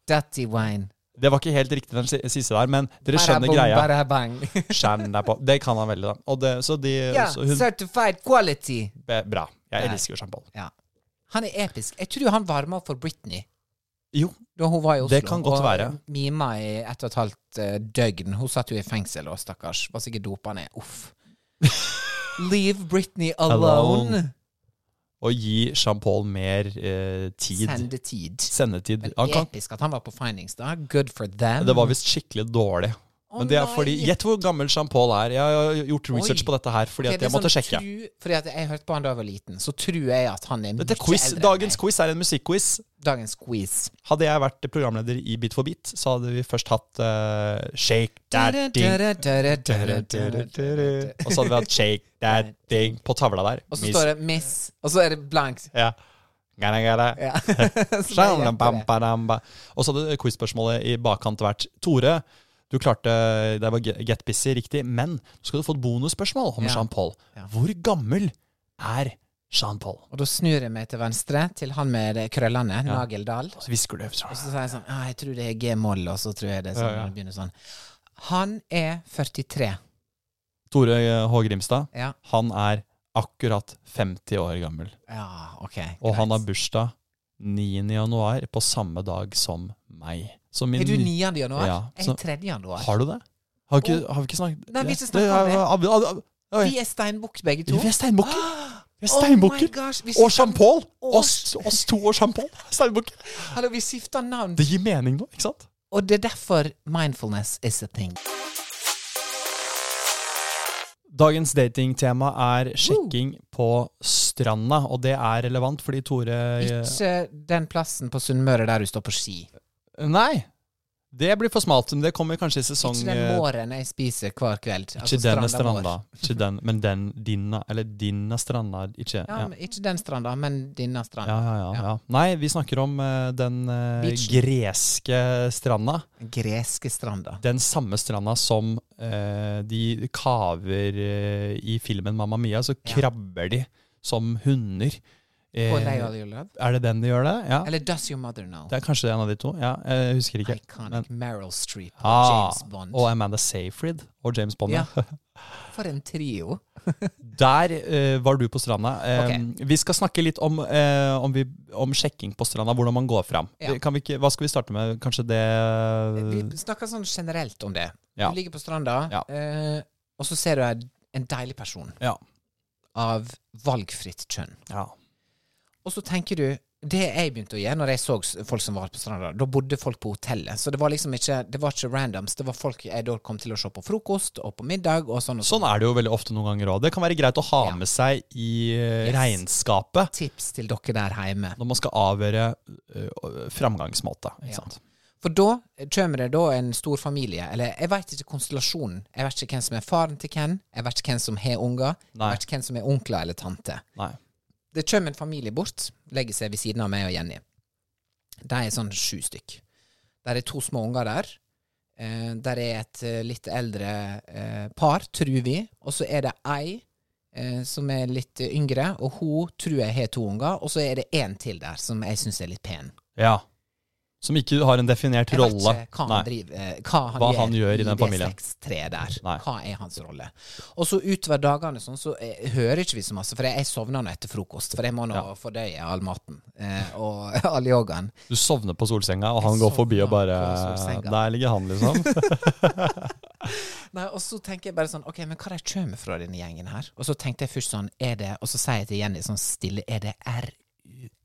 Dirty wine. Det var ikke helt riktig den siste der, men dere skjønner Barabong, greia. barabang. Shandapol. Det kan han veldig, da. Og det, så de ja, så hun, certified quality. be- Bra. Jeg elsker jo Jean Paul. Ja. Han er episk. Jeg tror han varma for Britney Jo, da hun var i Oslo. Det kan godt og være. mima i ett og et halvt eh, døgn. Hun satt jo i fengsel og stakkars. Var sikkert dopa ned. Uff. Leave Britney alone. Alone. Og gi Jean Paul mer eh, tid. Sendetid. Sendetid. Men Han kan, episk at han var på Findings da. Good for them. det var visst skikkelig dårlig. Å Men det er fordi Gjett hvor gammel Jean Paul er. Jeg har gjort research Oi. på dette her fordi okay, at jeg måtte sånn sjekke. Tru, fordi at jeg hørte på han da jeg var liten, så tror jeg at han er Dette mye quiz, eldre dagens quiz er en musikkquiz. Dagens quiz. Hadde jeg vært programleder i Beat for beat, så hadde vi først hatt uh, Shake That Ding. Og så hadde vi hatt Shake That Ding på tavla der. Og så står det Miss, og så er det blankt. Ja. Gana, gana. Ja. Så. Og så hadde quizspørsmålet i bakkant vært Tore, du klarte Det var Get Busy, riktig, men så skal du få et bonusspørsmål om Ja. Jean Paul. Ja. Hvor gammel er Jean Paul? Og da snur jeg meg til venstre, til han med krøllene, Nageldal. Så hvisker du Og så sier jeg sånn Ja, jeg tror det er G-moll, og så tror jeg det sånn Ja, ja. begynner sånn. Han er 43. Tore H. Grimstad. Ja. Han er akkurat 50 år gammel. Ja, ok. Og han har bursdag 9. januar på samme dag som meg. Så min Er du 9. januar? Ja, Jeg er 3. januar. Har du det? Har vi ikke, har vi ikke snakket Nei, vi skal snakke om det. Vi er steinbukk begge to. Vi er steinbukker. Vi er Oh steinbukker. my og Jean Paul. Og- Oss, oss to og Jean Paul. Steinbukker. Hallo, vi skifter navn. Det gir mening nå, ikke sant? Og det er derfor mindfulness is a thing. Dagens datingtema er sjekking på stranda, og det er relevant fordi Tore Ikke den plassen på Sunnmøre der du står på ski. Nei! Det blir for smalt, men det kommer kanskje i sesong Ikke den eh, måren jeg spiser hver kveld. Ikke Altså denne stranda. Ikke den, men den dinna. eller dinna stranda. Ikke Ja, ja. ikke den stranda, men dinna stranda. ja, ja, ja. Nei, vi snakker om uh, den uh, greske stranda. Greske stranda. Den samme stranda som uh, de kaver eh, i filmen Mamma Mia, så krabber de som hunder. Eh, På All Love. er det den de gjør det? Ja. Eller Does Your Mother Know? Det er kanskje en av de to. Ja, jeg husker ikke. Iconic Meryl Streep og Ah, James Bond. og Amanda Seyfried og James Bond. Ja. For en trio. Der eh, var du på stranda. Eh, okay. Vi skal snakke litt om, eh, om, vi, om sjekking på stranda, hvordan man går fram. Ja. Kan vi ikke, hva skal vi starte med? Kanskje det Vi snakker sånn generelt om det. Ja. Du ligger på stranda, Ja. eh, og så ser du en, en deilig person Ja. av valgfritt kjønn. ja. Og så tenker du Det jeg begynte å gjøre når jeg så folk som var på stranda, da bodde folk på hotellet. Så det var liksom ikke Det var ikke randoms. Det var folk jeg da kom til å se på frokost og på middag og sånn og sånn. Sånn er det jo veldig ofte noen ganger òg. Det kan være greit å ha Ja. med seg i eh, Yes. regnskapet Tips til dere der hjemme. når man skal avgjøre uh, framgangsmåte. Ikke Ja. sant? For da kommer det da en stor familie, eller jeg veit ikke konstellasjonen. Jeg vet ikke hvem som er faren til hvem, jeg vet ikke hvem som har unger, jeg vet ikke hvem som er onkler eller tante. Nei. Det kommer en familie bort, legger seg ved siden av meg og Jenny. De er sånn sju stykk. Der er to små unger der. Eh, der er et eh, litt eldre eh, par, tror vi. Og så er det ei eh, som er litt yngre, og hun tror jeg har to unger. Og så er det én til der som jeg syns er litt pen. Ja. Som ikke har en definert Jeg vet ikke hva han, driver, eh, hva han, Hva gjør, han gjør i den familien. der. Nei. Hva er hans rolle? Og så utover dagene sånn, så jeg, hører ikke vi så masse, for jeg, jeg sovner nå etter frokost. For jeg må nå Ja. fordøye all maten eh, og all yogaen. Du sovner på solsenga, og Jeg han går forbi og bare. Der ligger han, liksom. Nei, Og så tenker jeg bare sånn Ok, men hva er det jeg kommer fra, denne gjengen her? Og så tenkte jeg først sånn Er det Og så sier jeg til Jenny sånn stille Er det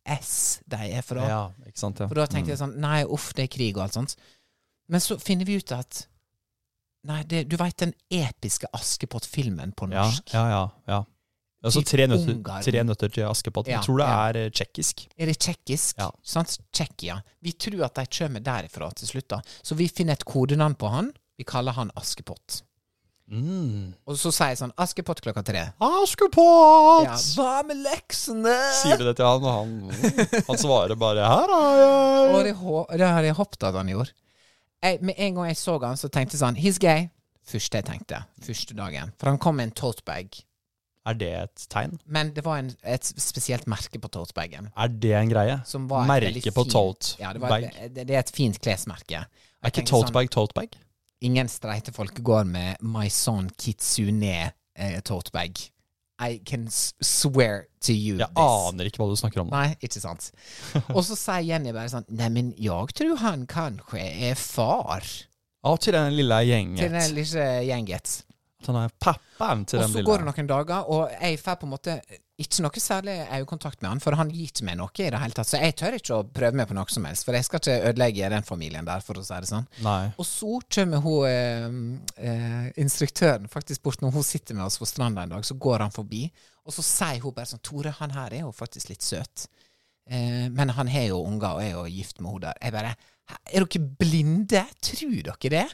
RUS de er fra? ja, ikke sant? Ja. For da tenkte jeg sånn Nei, uff, det er krig og alt sånt. Men så finner vi ut at Nei, det, du veit den episke Askepott-filmen på norsk? ja, ja, ja. Altså Typ tre nøtter, tre nøtter til Askepott. Ja, Jeg tror det ja. er eh, tsjekkisk. Er det tsjekkisk? Ja. Sant? Tsjekkia. Vi tror at de kommer derifra til slutt, da. Så vi finner et kodenavn på han. Vi kaller han Askepott. Mm. Og så sier jeg sånn Askepott klokka tre. Askepott! Ja, Hva med leksene? Sier du det til han, og han, han svarer bare 'her er jeg'. Og det, det hadde jeg håpet at han gjorde. Jeg, med en gang jeg så han, så tenkte jeg sånn He's gay. Første jeg tenkte. Første dagen. For han kom med en totebag. Er det et tegn? Men det var en, et spesielt merke på totebagen. Er det en greie? Merke på tote Ja, det, et- det, det er et fint klesmerke. Er ikke tenker tote sånn, bag tote bag? Ingen streite folk går med son Kitsune eh, tote bag. I can swear to you Jeg this. aner ikke hva du snakker om. Nei, ikke sant. Og så sier Jenny bare sånn Neimen, jeg tror han kanskje er far Ja, til den lille til den lille gjenget. At han er pappaen til Og den så lille går det noen dager, og jeg får på en måte ikke noe særlig øyekontakt med han, for han gir ikke meg noe i det hele tatt. Så jeg tør ikke å prøve meg på noe som helst, for jeg skal ikke ødelegge den familien der, for å si det sånn. Nei. Og så kommer hun eh, eh, instruktøren faktisk bort når hun sitter med oss på stranda en dag. Så går han forbi, og så sier hun bare sånn Tore, han her er jo faktisk litt søt. Eh, men han har jo unger og er jo gift med henne der. Jeg bare Er dere blinde? Tror dere det?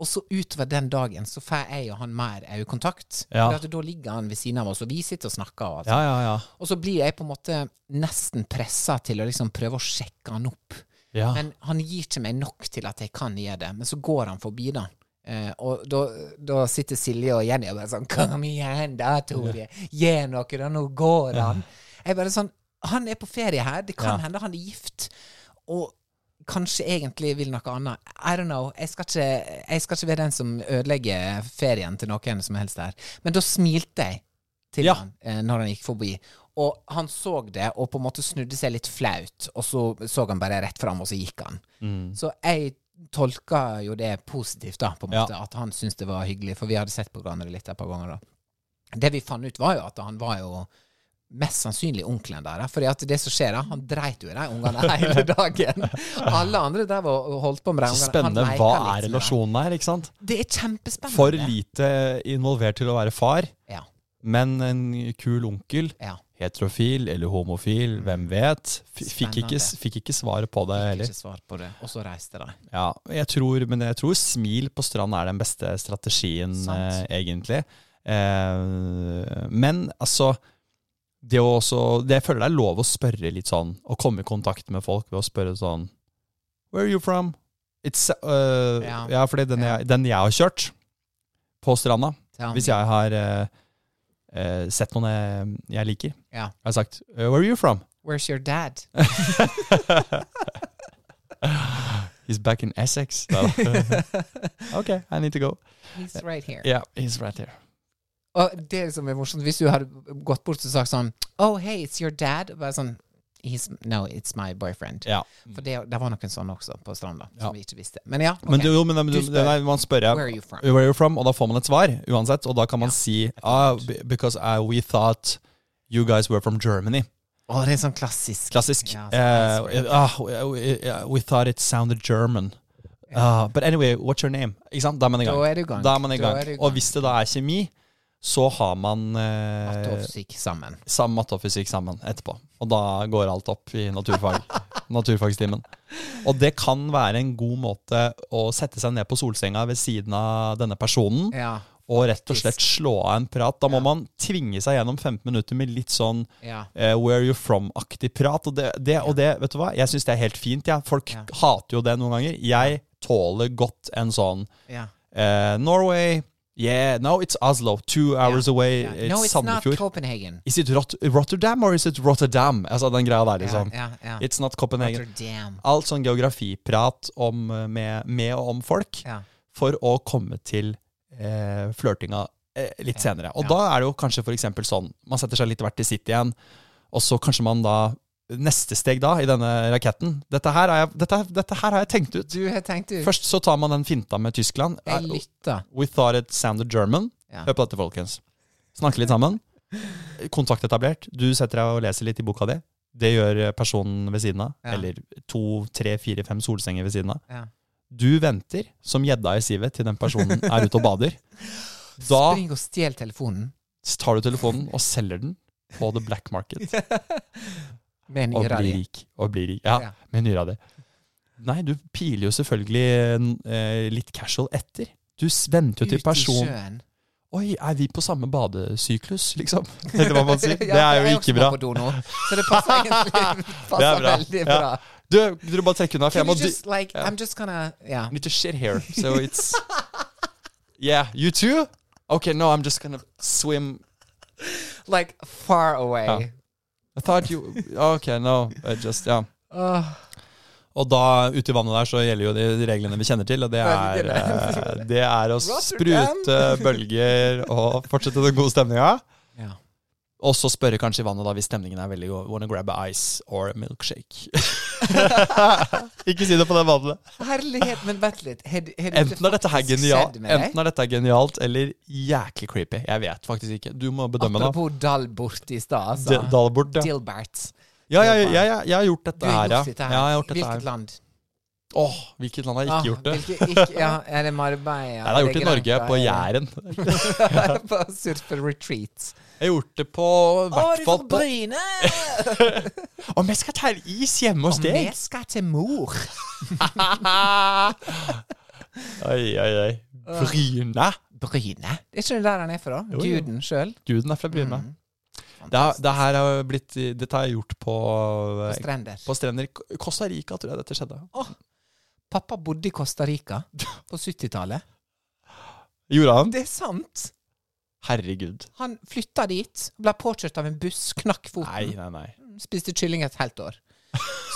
Og så utover den dagen så får jeg og han mer øyekontakt. Ja. For da ligger han ved siden av oss, og vi sitter og snakker. Og, Ja, ja, ja. og så blir jeg på en måte nesten pressa til å liksom prøve å sjekke han opp. Men han gir ikke meg nok til at jeg kan gjøre det. Men så går han forbi, da. Eh, og da, da sitter Silje og Jenny og bare sånn Kom igjen, da, Tore. Gi noe, da. Nå går han. Jeg bare sånn Han er på ferie her. Det kan hende han er gift. Og kanskje egentlig vil noe annet. I don't know. Jeg skal ikke, jeg skal ikke være den som ødelegger ferien til noen som helst her. Men da smilte jeg til Ja. han eh, når han gikk forbi. Og han så det, og på en måte snudde seg litt flaut, og så så han bare rett fram, og så gikk han. Mm. Så jeg tolka jo det positivt, da, på en Ja. måte, at han syntes det var hyggelig, for vi hadde sett på hverandre litt et par ganger, da. Det vi fant ut, var jo at han var jo mest sannsynlig onkelen der. Fordi at det som skjer, da, han dreit jo i de ungene hele dagen. Alle andre drev og holdt på med de Så spennende. Hva er relasjonen her, ikke sant? Det er kjempespennende. For lite involvert til å være far, Ja. men en kul onkel. ja. Heterofil eller homofil, hvem vet? Fikk, ikke, fikk ikke svaret på det Fikk heller. ikke svar på det. Og så reiste de. Ja, jeg tror, men jeg tror smil på strand er den beste strategien, eh, egentlig. Eh, men altså det å også det Jeg føler det er lov å spørre litt sånn, å komme i kontakt med folk ved å spørre sånn Where are you from? It's, uh, Ja. ja. fordi den, Ja. jeg, den jeg har kjørt på stranda, hvis jeg har uh, uh, sett noen jeg, jeg liker, Ja. jeg har sagt Where are you from? Where's your dad? He's back in Essex. Ok, I need to go. He's right here. Yeah, he's right there. Og det som er morsomt, hvis du hadde gått bort og sagt sånn Oh, hey, it's your dad. Bare sånn He's, no, it's my boyfriend. Ja. For det, det var noen sånne også på stranda, som vi ikke visste. Men ja, okay. Men, du, jo, men, Du du, spør. nei, man spør ja, Where are you from? Where are you from? Og da får man et svar uansett. Og da kan man Ja. si ah, Because uh, we thought you guys were from Germany. Å, det er sånn klassisk. Klassisk. Ja, sånn uh, ah, we, we, thought it sounded German. Ah, but anyway, what's your name? Da er man i gang. Da er man i gang. Og hvis det da er kjemi, så har man Matte og eh, fysikk sammen. Sam, matte og fysikk sammen etterpå. Og da går alt opp i naturfag. naturfagstimen. Og det kan være en god måte å sette seg ned på solsenga ved siden av denne personen Ja. og rett og slett slå av en prat. Da må man tvinge seg gjennom 15 minutter med litt sånn Ja. uh, where you from-aktig prat. Og det, det, og det, vet du hva, jeg syns det er helt fint. Ja. Folk Ja. hater jo det noen ganger. Jeg tåler godt en sånn ja. eh, Norway Yeah, no, it's Oslo. Two hours away. Yeah. It's No, it's not Copenhagen. Is it Rot Rotterdam or is it Rotterdam? Altså den greia der, liksom. Yeah, yeah. It's not Copenhagen. Rotterdam. Alt sånn geografiprat om, eh, med, med og om folk for å komme til eh, flørtinga eh, litt senere. Og da er det jo kanskje eksempel sånn Man setter seg litt hvert til sitt igjen, og så kanskje man da Neste steg da, i denne raketten Dette her, er jeg, dette, dette her har jeg tenkt ut. Du har tenkt ut. Først så tar man den finta med Tyskland. Jeg lytter. We thought it sounded German. Ja. Hør på dette, folkens. Snakke litt sammen. Kontakt etablert. Du setter deg og leser litt i boka di. Det gjør personen ved siden av. Ja. Eller to, tre, fire, fem solsenger ved siden av. Ja. Du venter som gjedda i sivet til den personen er ute og bader. Da Spring og stjel telefonen. Tar du telefonen og selger den på the black market. Med Og di. rik. Og bli rik. Ja, Ja. med nyra di. Nei, du piler jo selvfølgelig eh, litt casual etter. Du venter jo til Ut i sjøen. Oi, er vi på samme badesyklus, liksom? Eller hva man sier. Det Ja, er jeg jo også ikke bra. på do nå, så det passer egentlig passer Det er bra. veldig bra. Du, du bare trekke unna, for jeg må just like, Ja. I'm just gonna, yeah. Need to shit here, so it's Yeah, you too? Okay, no, I'm just gonna swim. Like far away. Ja. I thought you Ok, no, I just Yeah. Åh, Og da, ute i vannet der, så gjelder jo de reglene vi kjenner til, og det er, eh, det er å sprute bølger og fortsette den gode stemninga. ja. Og så spørre kanskje i vannet da hvis stemningen er veldig god. Wanna grab a ice or a milkshake? Ikke si det på den måten. Herlighet, men vent litt. Du- Enten er dette her genial, enten er dette genialt eller jæklig creepy. Jeg vet faktisk ikke. Du må bedømme, det. Apropos Dalbort i stad, altså. Dalbort, ja. Dilbert. Ja, ja, ja, ja, jeg har gjort Du dette har her, ja. gjort dette her. ja jeg har gjort dette Hvilket her. land? Åh, hvilket land har jeg ikke Ah, gjort det? Hvilke, ikke, ja, er det Marbella? Nei, jeg har gjort det i Norge, på Jæren. på på surferetreat. Jeg har gjort det på i Å, hvert du får bryne! Og vi skal ta is hjemme hos deg. Og vi skal til mor. Oi, oi, oi. Bryne? Bryne? Det er ikke det der han er fra? Jo. Guden sjøl? Guden er fra Bryne. Mm. Det, det her har blitt, dette har jeg gjort på, På strender. på strender Costa Rica, tror jeg dette skjedde. Pappa bodde i Costa Rica på 70-tallet. Gjorde han? Det er sant! Herregud. Han flytta dit, ble påkjørt av en buss, knakk foten, nei, nei. nei. spiste kylling et helt år.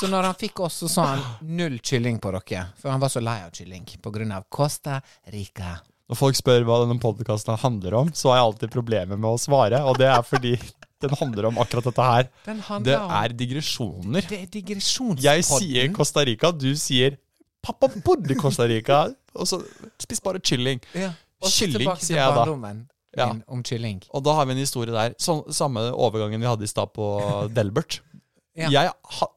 Så når han fikk oss, så sa han null kylling på dere. For han var så lei av kylling av Costa Rica. Når folk spør hva denne podkasten handler om, så har jeg alltid problemer med å svare, og det er fordi den handler om akkurat dette her. Den Det om er digresjoner. Det er digresjonspodden. Jeg sier Costa Rica, du sier 'pappa bodde i Costa Rica', og så spis bare kylling. ja. Kylling, sier jeg da. Ja. min om kylling. Og da har vi en historie der. Så, samme overgangen vi hadde i stad på Delbert. Ja. Jeg,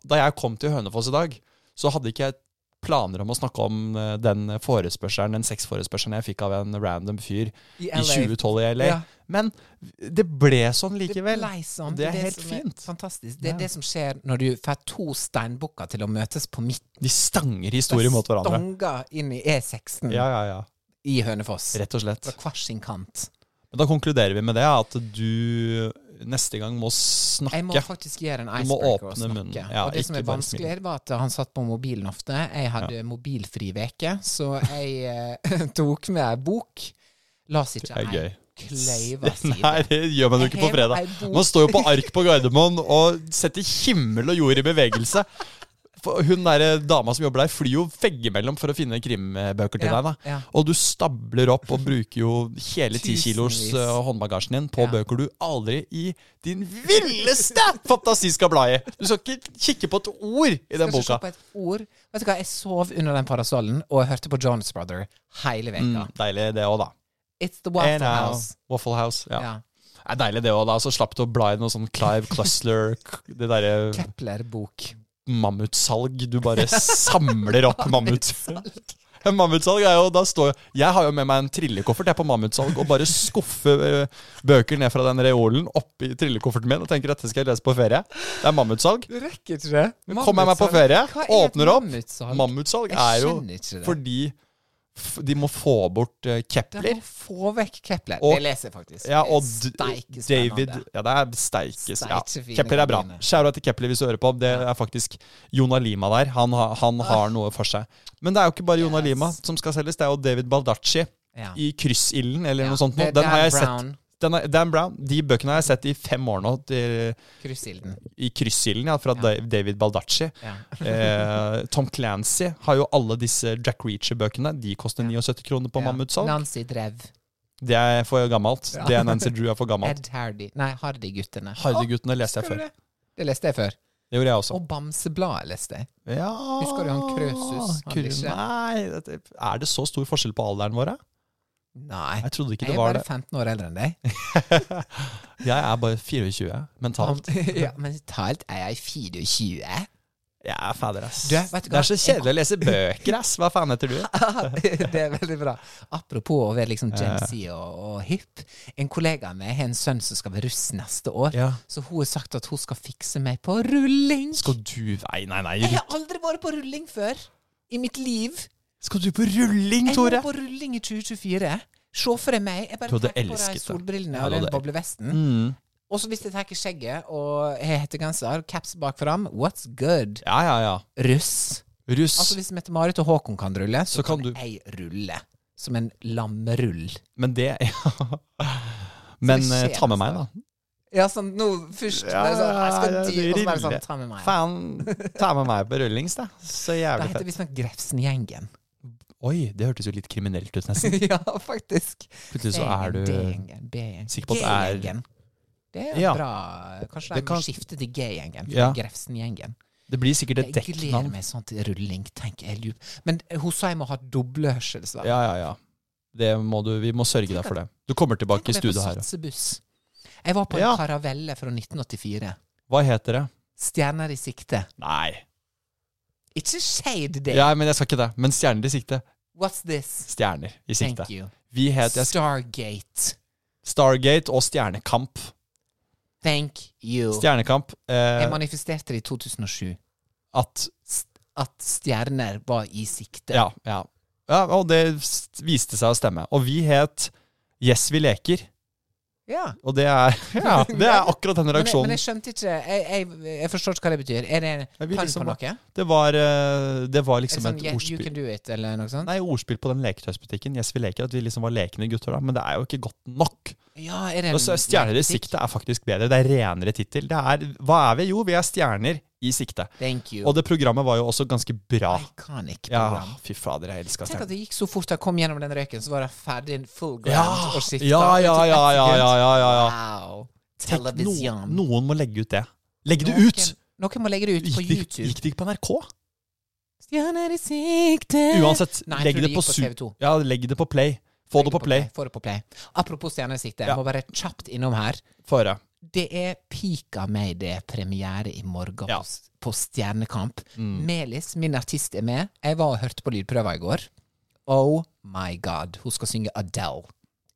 da jeg kom til Hønefoss i dag, så hadde ikke jeg planer om å snakke om eh, den forespørselen, den sexforespørselen jeg fikk av en random fyr I i 2012 i LA. Ja. Men det ble sånn likevel. Det sånn. Det er helt fint. er. Fantastisk. Det er Ja. det som skjer når du får to steinbukker til å møtes på midten. De stanger historier mot hverandre. Stanger inn i E16 Ja, ja, ja. i Hønefoss. Rett og slett. Fra hver sin kant. Men da konkluderer vi med det, at du neste gang må snakke. Jeg må faktisk gjøre en icebreaker og snakke. munnen. Ja, og det som er vanskelig, var at han satt på mobilen ofte. Jeg hadde mobilfri veke, så jeg eh, tok med ei bok. La oss ikke Det er gøy. kløyva side. Nei, det gjør man jo ikke på fredag. Man står jo på ark på Gardermoen og setter himmel og jord i bevegelse. For hun der dama som jobber der, flyr jo veggimellom for å finne krimbøker til Ja, deg. da. ja. Og du stabler opp og bruker jo hele ti kilos eh, håndbagasjen din på Ja. bøker du aldri i din villeste fantasi skal bla i. Du skal ikke kikke på et ord i den Skal ikke boka. på et ord. Vet du hva, Jeg sov under den parasollen og jeg hørte på Jonas Brother hele veka. Mm, deilig det òg, da. It's the Waffle now, House. Waffle House. Ja. Ja. Det er deilig det òg, da. Så slapp du å bla i noe sånn Clive Clusler det derre Kepler-bok. Mammutsalg. Du bare samler opp mammut. Mammutsalg er jo, da står Jeg har jo med meg en trillekoffert jeg på mammutsalg og bare skuffer eh, bøker ned fra den reolen oppi trillekofferten min og tenker dette skal jeg lese på ferie. Det er mammutsalg. Du rekker ikke det. Kommer jeg meg på ferie, er åpner opp. mammutsalg? Er jo fordi de må få bort Kepler De må få vekk Kepler. Og- det leser jeg faktisk. Ja, og David. Ja, det er steikes. Ja. Kepler er bra. Skjæra til Kepler hvis du hører på. Det er faktisk Jona Lima der. Han, han har noe for seg. Men det er jo ikke bare Jona. Yes. Lima som skal selges. Det er jo David Baldacci Ja. i Kryssilden eller noe sånt. det Den har jeg sett. Brown. Er, Dan Brown. De bøkene har jeg sett i fem år nå. Til, Kryssilden. I Kryssilden, ja. Fra ja. David Baldacci. Ja. Eh, Tom Clancy har jo alle disse Jack Reacher-bøkene. De koster 79 kroner på Ja. mammutsalg. Nancy Drev. Det er for gammelt. Det er Nancy Drew er for gammelt. Ed Hardy. Nei, Hardy-guttene. Hardy-guttene leste jeg før. Det? det leste jeg før. Det gjorde jeg også. Og Bamsebladet leste jeg. Ja Husker du han Krøsus, han Nei, er det så stor forskjell på alderen våre? Nei. Jeg trodde ikke Jeg det er bare 15 år eldre enn deg. Jeg er bare 24 mentalt. ja, mentalt er jeg 24. Ja, fader, ass. Du, du det er så kjedelig å lese bøker, ass. Hva faen heter du? det er veldig bra. Apropos å være liksom Gen Z og, og hipp. En kollega av meg har en sønn som skal være russ neste år. Ja. Så hun har sagt at hun skal fikse meg på rulling. Skal du Nei, nei, nei. Jeg har aldri vært på rulling før i mitt liv. Skal du på rulling, Tore? Jeg Tore? på rulling i 2024. Se for deg meg. Jeg bare tar på deg de solbrillene og den boblevesten. Mm. Og så hvis jeg tar skjegget og har hettegenser, caps bak fram, what's good? Ja, ja, ja. Russ. Russ. Altså Hvis Mette-Marit og Håkon kan rulle, så, Så kan kan, du- jeg rulle. Som en lammerull. Men det ja. Men skjer eh, ta med meg, da. Ja, sånn nå først Ja, bare sånn, jeg skal ja, dy, og så bare sånn, ta med meg. Faen, ta med meg på rullings, da. Så jævlig fett. Da heter vi sånn Grefsen-gjengen. Oi, det hørtes jo litt kriminelt ut, nesten. ja, faktisk. Plutselig så er du sikker på at det er-. Det er Ja. bra. Kanskje de kan- skifte til G-gjengen. Ja. Grefsen-gjengen. Det blir sikkert et Jeg gleder meg sånn til rulling, Tenk, jeg. Men eh, jeg må ha doblehørsel, dessverre. Ja, ja, ja. Det må du, vi må sørge deg for det. Du kommer tilbake i studio her. Jeg var på en Ja. karavelle fra 1984. Hva heter det? Stjerner i sikte. Nei. Ikke shade day. Ja, men jeg skal ikke det. Men stjerner i sikte. What's this? Stjerner i sikte. Thank you. Vi het jeg, Stargate. Stargate og Stjernekamp. Thank you. Stjernekamp Jeg eh, manifesterte det i 2007. at At stjerner var i sikte. ja, ja. ja, og det viste seg å stemme. Og vi het Yes, vi leker. Ja. Og det er, ja, det er akkurat den Men jeg, men jeg skjønte ikke jeg, jeg, jeg forstår ikke hva det betyr. Er det en liksom på noe? Det var, eh, det var liksom det sånn et ordspill. You can do it, eller noe sånt? Nei, ordspill på den leketøysbutikken. Yes, vi leker. At vi liksom var lekende gutter da. Men det er jo ikke godt nok. Ja, er det en er Stjerner i siktet sikte er faktisk bedre. Det er renere tittel. Hva er vi? Jo, vi er stjerner i sikte. Thank you. Og det programmet var jo også ganske bra. Iconic Ja, fy fader, jeg elska Tenk at det gikk så fort jeg kom gjennom den røyken, så var jeg ferdig full ground Ja, og skifta. ja, ja, ja, ja, ja, ja, ja. Wow. Tenk, no, noen må legge ut det. Legge det ut! Noen må legge det ut på Gikk YouTube. gikk det ikke på NRK? Stjerner i sikte Uansett, Nei, legg det det på, på TV2. Ja, legg det på play. Få Legg det på play. Få det på play. Apropos Stjerner i sikte, jeg må bare kjapt innom her. Få høre. Det er Pika Mayday premiere i morgen Ja. på, på Stjernekamp. Mm. Melis, min artist, er med. Jeg var og hørte på lydprøva i går. Oh my god. Hun skal synge Adele.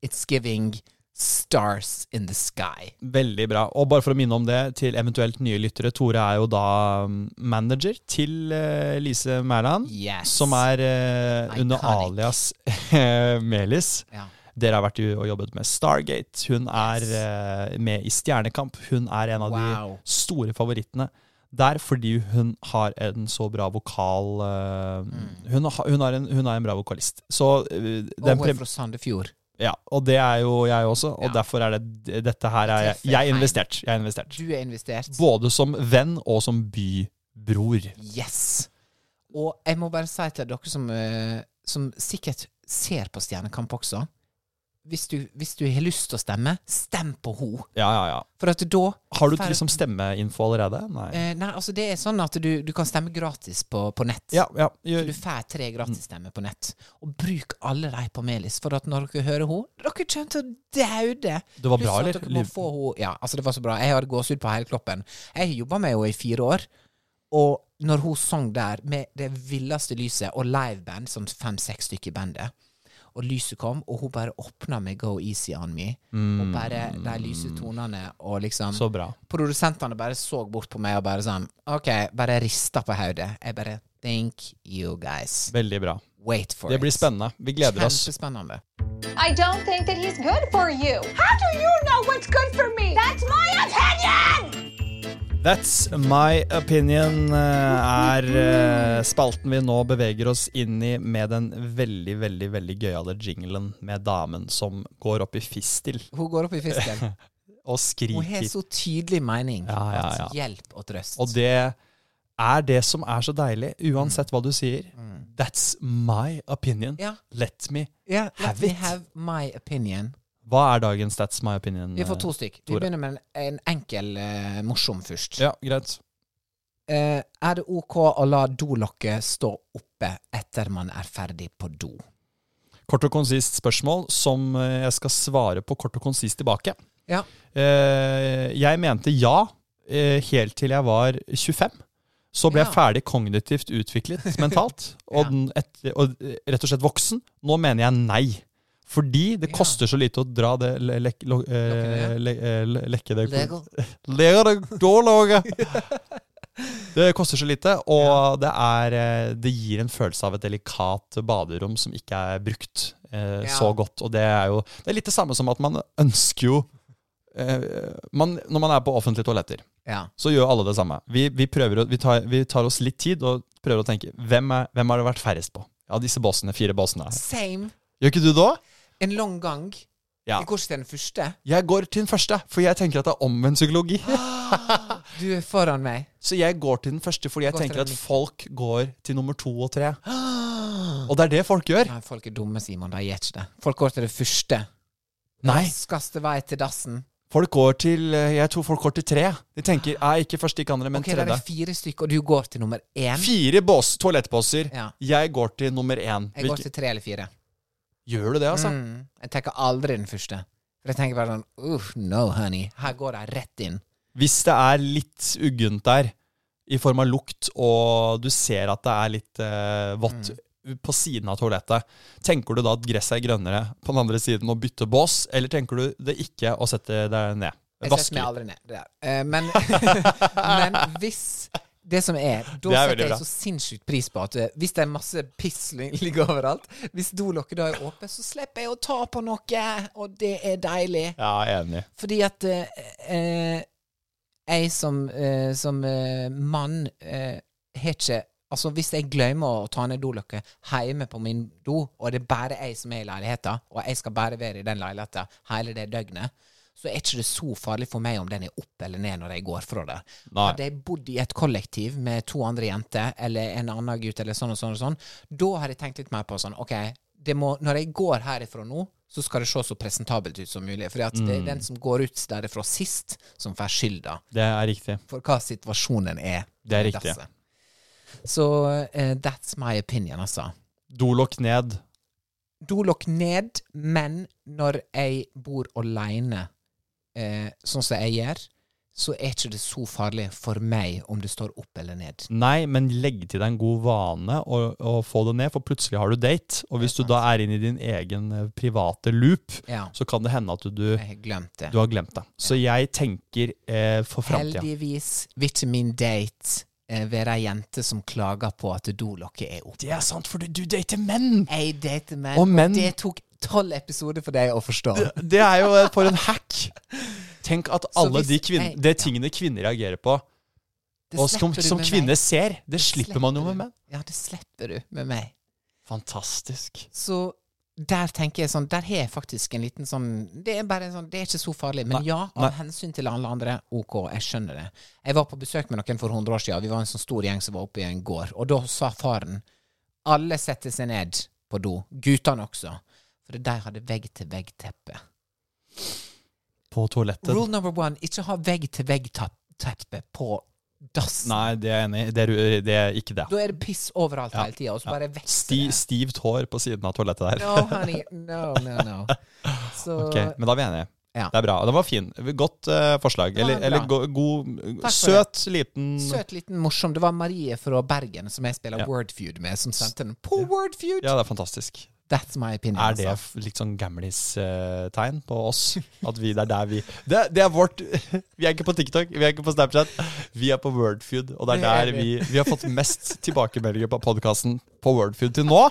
It's giving stars in the sky. Veldig bra. Og bare for å minne om det til eventuelt nye lyttere, Tore er jo da um, manager til uh, Lise Mæland, Yes. som er uh, under alias eh, Melis. Ja. Dere har vært og jobbet med Stargate. Hun er Yes. eh, med i Stjernekamp. Hun er en av Wow. de store favorittene der fordi hun har en så bra vokal eh, hun, har, hun, er en, hun er en bra vokalist. Så eh, Mm. Og hun er fra Sandefjord. ja, og det er jo jeg også, og Ja. derfor er det dette her er jeg, jeg er investert. Jeg er investert. Du er investert. Både som venn og som bybror. Yes. Og jeg må bare si til dere som, eh, som sikkert ser på Stjernekamp også hvis du, hvis du har lyst til å stemme, stem på henne. Ja, ja, ja. For at da Har du ikke liksom stemmeinfo allerede? Nei. Eh, nei, altså det er sånn at du, du kan stemme gratis på, på nett. Ja, ja. Så du får tre gratisstemmer på nett. Og bruk alle de på Melis, for at når dere hører henne, dere kommer til å daude. Det var bra, eller? Dere må få henne Ja, altså det var så bra. Jeg hadde gåsehud på hele kroppen. Jeg har jobba med henne i fire år, og når hun sang der med det villeste lyset og liveband, sånn fem-seks stykker i bandet, og lyset kom, og hun bare åpna med Go Easy On Me, og bare de lyse tonene, og liksom Mm. Så bra. Produsentene bare så bort på meg og bare sånn OK, bare rista på hodet. Jeg bare Thank you, guys. Veldig bra. Wait for Det it. blir spennende. Vi gleder oss. Kjempespennende. I don't think that he's good for you. How do you know what's good for me? That's my opinion! That's my opinion eh, er eh, spalten vi nå beveger oss inn i med den veldig, veldig veldig gøyale jinglen med damen som går opp i fistel Hun går opp i fistel. og skriker. Hun har så tydelig mening. Ja, ja, ja. Hjelp og trøst. Og det er det som er så deilig, uansett hva du sier. That's my opinion. Let me ja, let have me have my opinion. Hva er dagens That's my opinion? Vi får to eh, stykk. Vi begynner med en, en enkel, eh, morsom først. Ja, greit. Eh, er det OK å la dolokket stå oppe etter man er ferdig på do? Kort og konsist spørsmål som eh, jeg skal svare på kort og konsist tilbake. Ja. Eh, jeg mente ja eh, helt til jeg var 25. Så ble jeg ferdig kognitivt utviklet mentalt, og, Ja. den etter, og rett og slett voksen. Nå mener jeg nei. Fordi det Ja. koster så lite å dra det le, le, le, eh, Lokkene. le, eh, le, lekke det Lego. Ler det koster så lite, og det, er, eh, det gir en følelse av et delikat baderom som ikke er brukt eh, Ja. så godt. Og det er jo Det er litt det samme som at man ønsker jo eh, man, Når man er på offentlige toaletter, Ja. så gjør alle det samme. Vi, vi, prøver, vi, tar, vi tar oss litt tid og prøver å tenke hvem, er, hvem har det vært færrest på? Ja, disse bossene, fire bossene. Same. Gjør ikke du det òg? En lang gang. Ja. Jeg går ikke til den første. Jeg går til den første, for jeg tenker at det er omvendt psykologi. Du er foran meg. Så jeg går til den første fordi jeg Går tenker at folk går til nummer to og tre. Og det er det folk gjør. Nei, folk er dumme, Simon. De gjør ikke det. Folk går til det første. Nei, Raskeste vei til dassen. folk går til eh, Jeg tror folk går til tre. De tenker er ikke første, ikke andre, men ok, det er tredje. fire stykker, og du går til nummer én. Fire bås, toalettbåser. Ja. Jeg går til nummer én. Jeg går til tre eller fire. Gjør du det, altså? Mm. Jeg tenker aldri den første. For jeg tenker bare sånn Uff, no, honey. Her går jeg rett inn. Hvis det er litt uggent der, i form av lukt, og du ser at det er litt eh, vått Mm. på siden av toalettet, tenker du da at gresset er grønnere på den andre siden og bytter bås, eller tenker du det ikke og setter deg ned? Jeg setter meg aldri ned. Eh, men, men hvis det som er Da er setter jeg så sinnssykt pris på at eh, hvis det er masse piss ligger overalt Hvis dolokket da er åpent, så slipper jeg å ta på noe, og det er deilig. Ja, enig. Fordi at eh, eh, jeg som, eh, som eh, mann eh, har ikke Altså, hvis jeg glemmer å ta ned dolokket hjemme på min do, og det er bare jeg som er i leiligheten, og jeg skal bare være i den leiligheten hele det døgnet, så er ikke det så farlig for meg om den er opp eller ned når jeg går fra det. Nei. Hadde jeg bodd i et kollektiv med to andre jenter, eller en annen gutt, eller sånn og sånn og sånn, da har jeg tenkt litt mer på sånn, ok, det må, når jeg går herifra nå, så skal det se så presentabelt ut som mulig. For det Mm. er den som går ut derifra sist, som får skylda Det er riktig. for hva situasjonen er. Det er riktig. dasset. Så uh, that's my opinion, altså. Dolokk ned. Dolokk ned, men når jeg bor aleine, eh, sånn som jeg gjør, så er ikke det så farlig for meg om det står opp eller ned. Nei, men legg til deg en god vane og, og få det ned, for plutselig har du date. Og hvis du da er inne i din egen eh, private loop, Ja, så kan det hende at du, du har glemt det. du har glemt det. Så jeg tenker eh, for framtida. Heldigvis vil ikke min date eh, være ei jente som klager på at dolokket er oppe. Det er sant, for du, du dater menn! Jeg dater menn, Og og, det tok tolv episoder for deg å forstå. Det er jo eh, for en hack! Tenk at alle hvis de kvinne, det tingene kvinner reagerer på, og som, som kvinner meg. ser, det Det slipper slipper man jo med menn. Ja, det slipper du med meg. Fantastisk. Så der tenker jeg sånn Der har jeg faktisk en liten sånn Det er bare en sånn Det er ikke så farlig. Men Nei, ja, av nei. hensyn til alle andre, ok, jeg skjønner det. Jeg var på besøk med noen for 100 år siden. Vi var en sånn stor gjeng som var oppe i en gård. Og da sa faren Alle setter seg ned på do. Guttene også. For de hadde vegg-til-vegg-teppe. På toalettet. Rule number one ikke ha vegg-til-vegg-teppe på dassen. Nei, det er jeg enig i. Det, er- det er ikke det. Da er det piss overalt Ja, hele tida, og så bare vekk Sti, det. stivt hår på siden av toalettet der. No, honey. No, no, no. Så Ok, Men da er vi enige. Ja. Det er bra. Det var fin. Godt eh, forslag. Var Eller, eller go, god Takk for Søt, liten Søt, liten, morsom. Det var Marie fra Bergen som jeg spiller Ja. Wordfeud med, som sendte den på Wordfeud. Ja, det er fantastisk. That's my opinion. Er det altså. litt sånn gamlis-tegn på oss? At vi, det er der vi det, det er vårt Vi er ikke på TikTok, vi er ikke på Snapchat. Vi er på Wordfeud, og det er er der vi Vi har fått mest tilbakemeldinger på podkasten på Wordfeud til nå.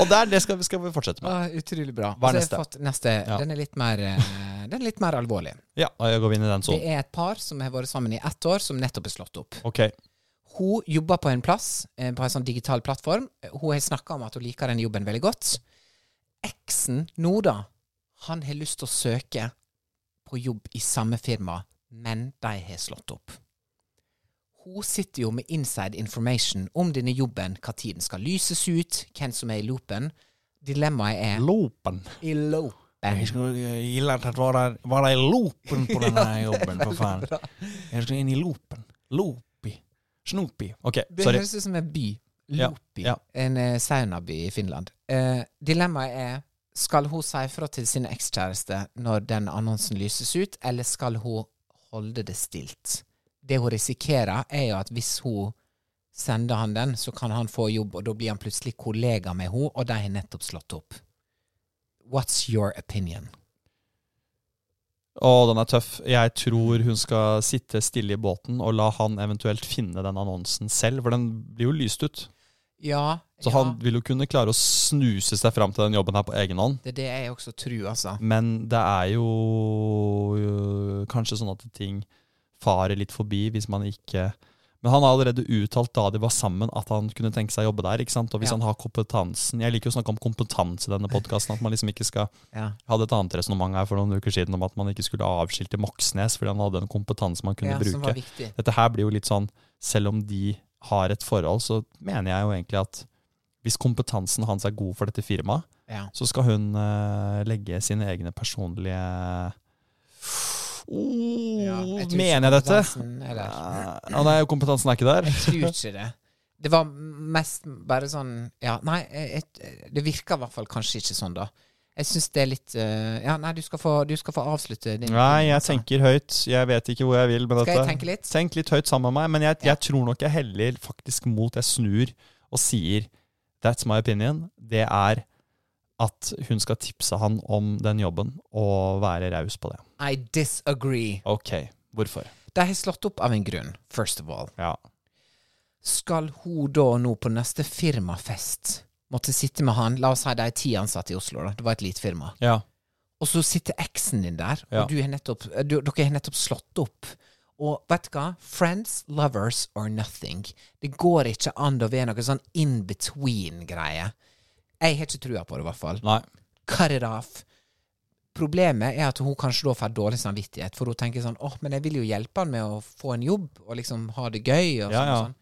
Og der, det skal, skal vi fortsette med. Ah, utrolig bra. Hva er neste? så har fått neste. Ja. Den er litt mer eh, Den er litt mer alvorlig. Ja, jeg går inn i den Det er et par som har vært sammen i ett år, som nettopp er slått opp. Ok. Hun jobber på en plass, eh, på en sånn digital plattform. Hun har snakka om at hun liker den jobben veldig godt. Eksen nå, da, han har lyst til å søke på jobb i samme firma, men de har slått opp. Hun sitter jo med inside information om denne jobben, hva tiden skal lyses ut, hvem som er i loopen. Dilemmaet er Loopen. i loopen. skulle gilla att vara, vara i loopen på den här jobben, for faen. Jeg skulle inn i loopen. Loopy. Snoopy. sorry. Det høres ut som en by. Ja, Lopi. ja. En eh, saunaby i Finland. Eh, dilemmaet er skal hun si fra til sin ekskjæreste når den annonsen lyses ut, eller skal hun holde det stilt? Det hun risikerer, er jo at hvis hun sender han den, så kan han få jobb, og da blir han plutselig kollega med henne, og de har nettopp slått opp. What's your opinion? Å, den er tøff. Jeg tror hun skal sitte stille i båten og la han eventuelt finne den annonsen selv, for den blir jo lyst ut. Ja, Så ja han vil jo kunne klare å snuse seg fram til den jobben her på egen hånd. det er det jeg også tror, altså. Men det er jo jo kanskje sånn at ting farer litt forbi hvis man ikke Men han har allerede uttalt da de var sammen, at han kunne tenke seg å jobbe der. ikke sant? Og hvis Ja. han har kompetansen Jeg liker jo å snakke om kompetanse i denne podkasten. At man liksom ikke skal Ja. Jeg hadde et annet resonnement her for noen uker siden om at man ikke skulle avskilte Moxnes fordi han hadde en kompetanse man kunne ja, som var bruke. Dette her blir jo litt sånn Selv om de har et forhold, så mener jeg jo egentlig at hvis kompetansen hans er god for dette firmaet, Ja. så skal hun uh, legge sine egne personlige oh, Ja, jeg Mener jeg dette? Ja, nei, kompetansen er ikke der. Jeg tror ikke det. Det var mest bare sånn Ja, nei, jeg, det virker i hvert fall kanskje ikke sånn, da. Jeg syns det er litt uh, Ja, nei, du skal få, du skal få avslutte din Nei, jeg tenker høyt. Jeg vet ikke hvor jeg vil med Skal dette. jeg tenke litt? Tenk litt høyt sammen med meg, men jeg, Ja. jeg tror nok jeg heller faktisk mot Jeg snur og sier That's my opinion. Det er at hun skal tipse han om den jobben og være raus på det. I disagree. Ok, hvorfor? De har slått opp av en grunn, first of all. Ja. Skal hun da nå på neste firmafest måtte sitte med han La oss si de er ti ansatte i Oslo, da. Det var et lite firma. ja. Og så sitter eksen din der, Ja. og du har nettopp, du, dere har nettopp slått opp. Og vet du hva? Friends, lovers or nothing. Det går ikke an å være noe sånn in between-greie. Jeg har ikke trua på det, i hvert fall. Nei. Cut it off. Problemet er at hun kanskje da får dårlig samvittighet, for hun tenker sånn åh, men jeg vil jo hjelpe han med å få en jobb, og liksom ha det gøy, og Ja, sånn ja. sånn.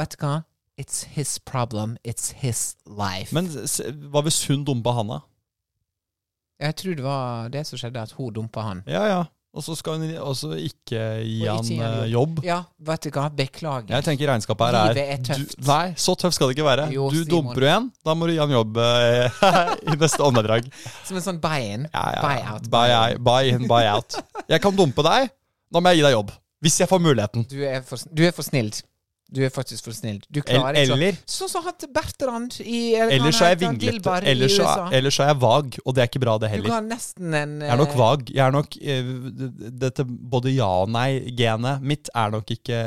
Vet du hva? It's his problem. It's his life. Men hva hvis hun dumpa han, da? jeg tror det var det som skjedde, at hun dumpa han. Ja, ja. Og så skal hun også ikke gi han eh, jobb. Ja, vet du hva? Beklager. Jeg tenker regnskapet her er, Livet er tøft. Du, nei, så tøft skal det ikke være. Jo, du dumper du en, da må du gi han jobb eh, i neste åndedrag. Som en sånn buy-in. Ja, ja, Buy-out. Buy, i- buy in, buy out. Jeg kan dumpe deg, da må jeg gi deg jobb. Hvis jeg får muligheten. Du er for, du er for snill. Du er faktisk for snill. Du klarer ikke Eller Sånn som hatt Bertrand i eller så er jeg vinglete. Eller så er, så jeg vag, og det er ikke bra, det heller. Du kan nesten en Jeg er nok eh, vag. Jeg er nok uh, Dette både ja og nei-genet mitt er nok ikke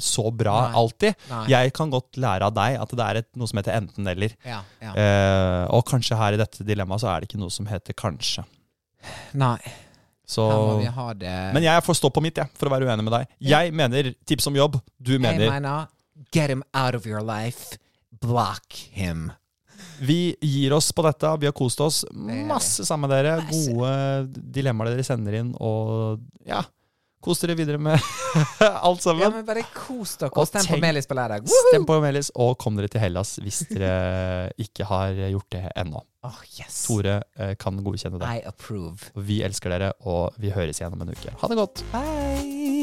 så bra Nei. alltid. Nei. Jeg kan godt lære av deg at det er et, noe som heter enten-eller. Ja, ja. uh, og kanskje her i dette dilemmaet så er det ikke noe som heter kanskje. Nei, Så Men jeg får stå på mitt, jeg, for å være uenig med deg. Jeg mener tips om jobb. Du Jeg mener mener Get him out of your life. Block him. Vi gir oss på dette. Vi har kost oss masse sammen med dere. Gode dilemmaer dere sender inn, og ja Kos dere videre med alt sammen. Ja, men bare kos dere. Og Stem på Melis på lørdag. Stem på Melis, og kom dere til Hellas hvis dere ikke har gjort det ennå. Oh, yes. Tore eh, kan godkjenne det. I approve. Vi elsker dere, og vi høres igjen om en uke. Ha det godt. Bye.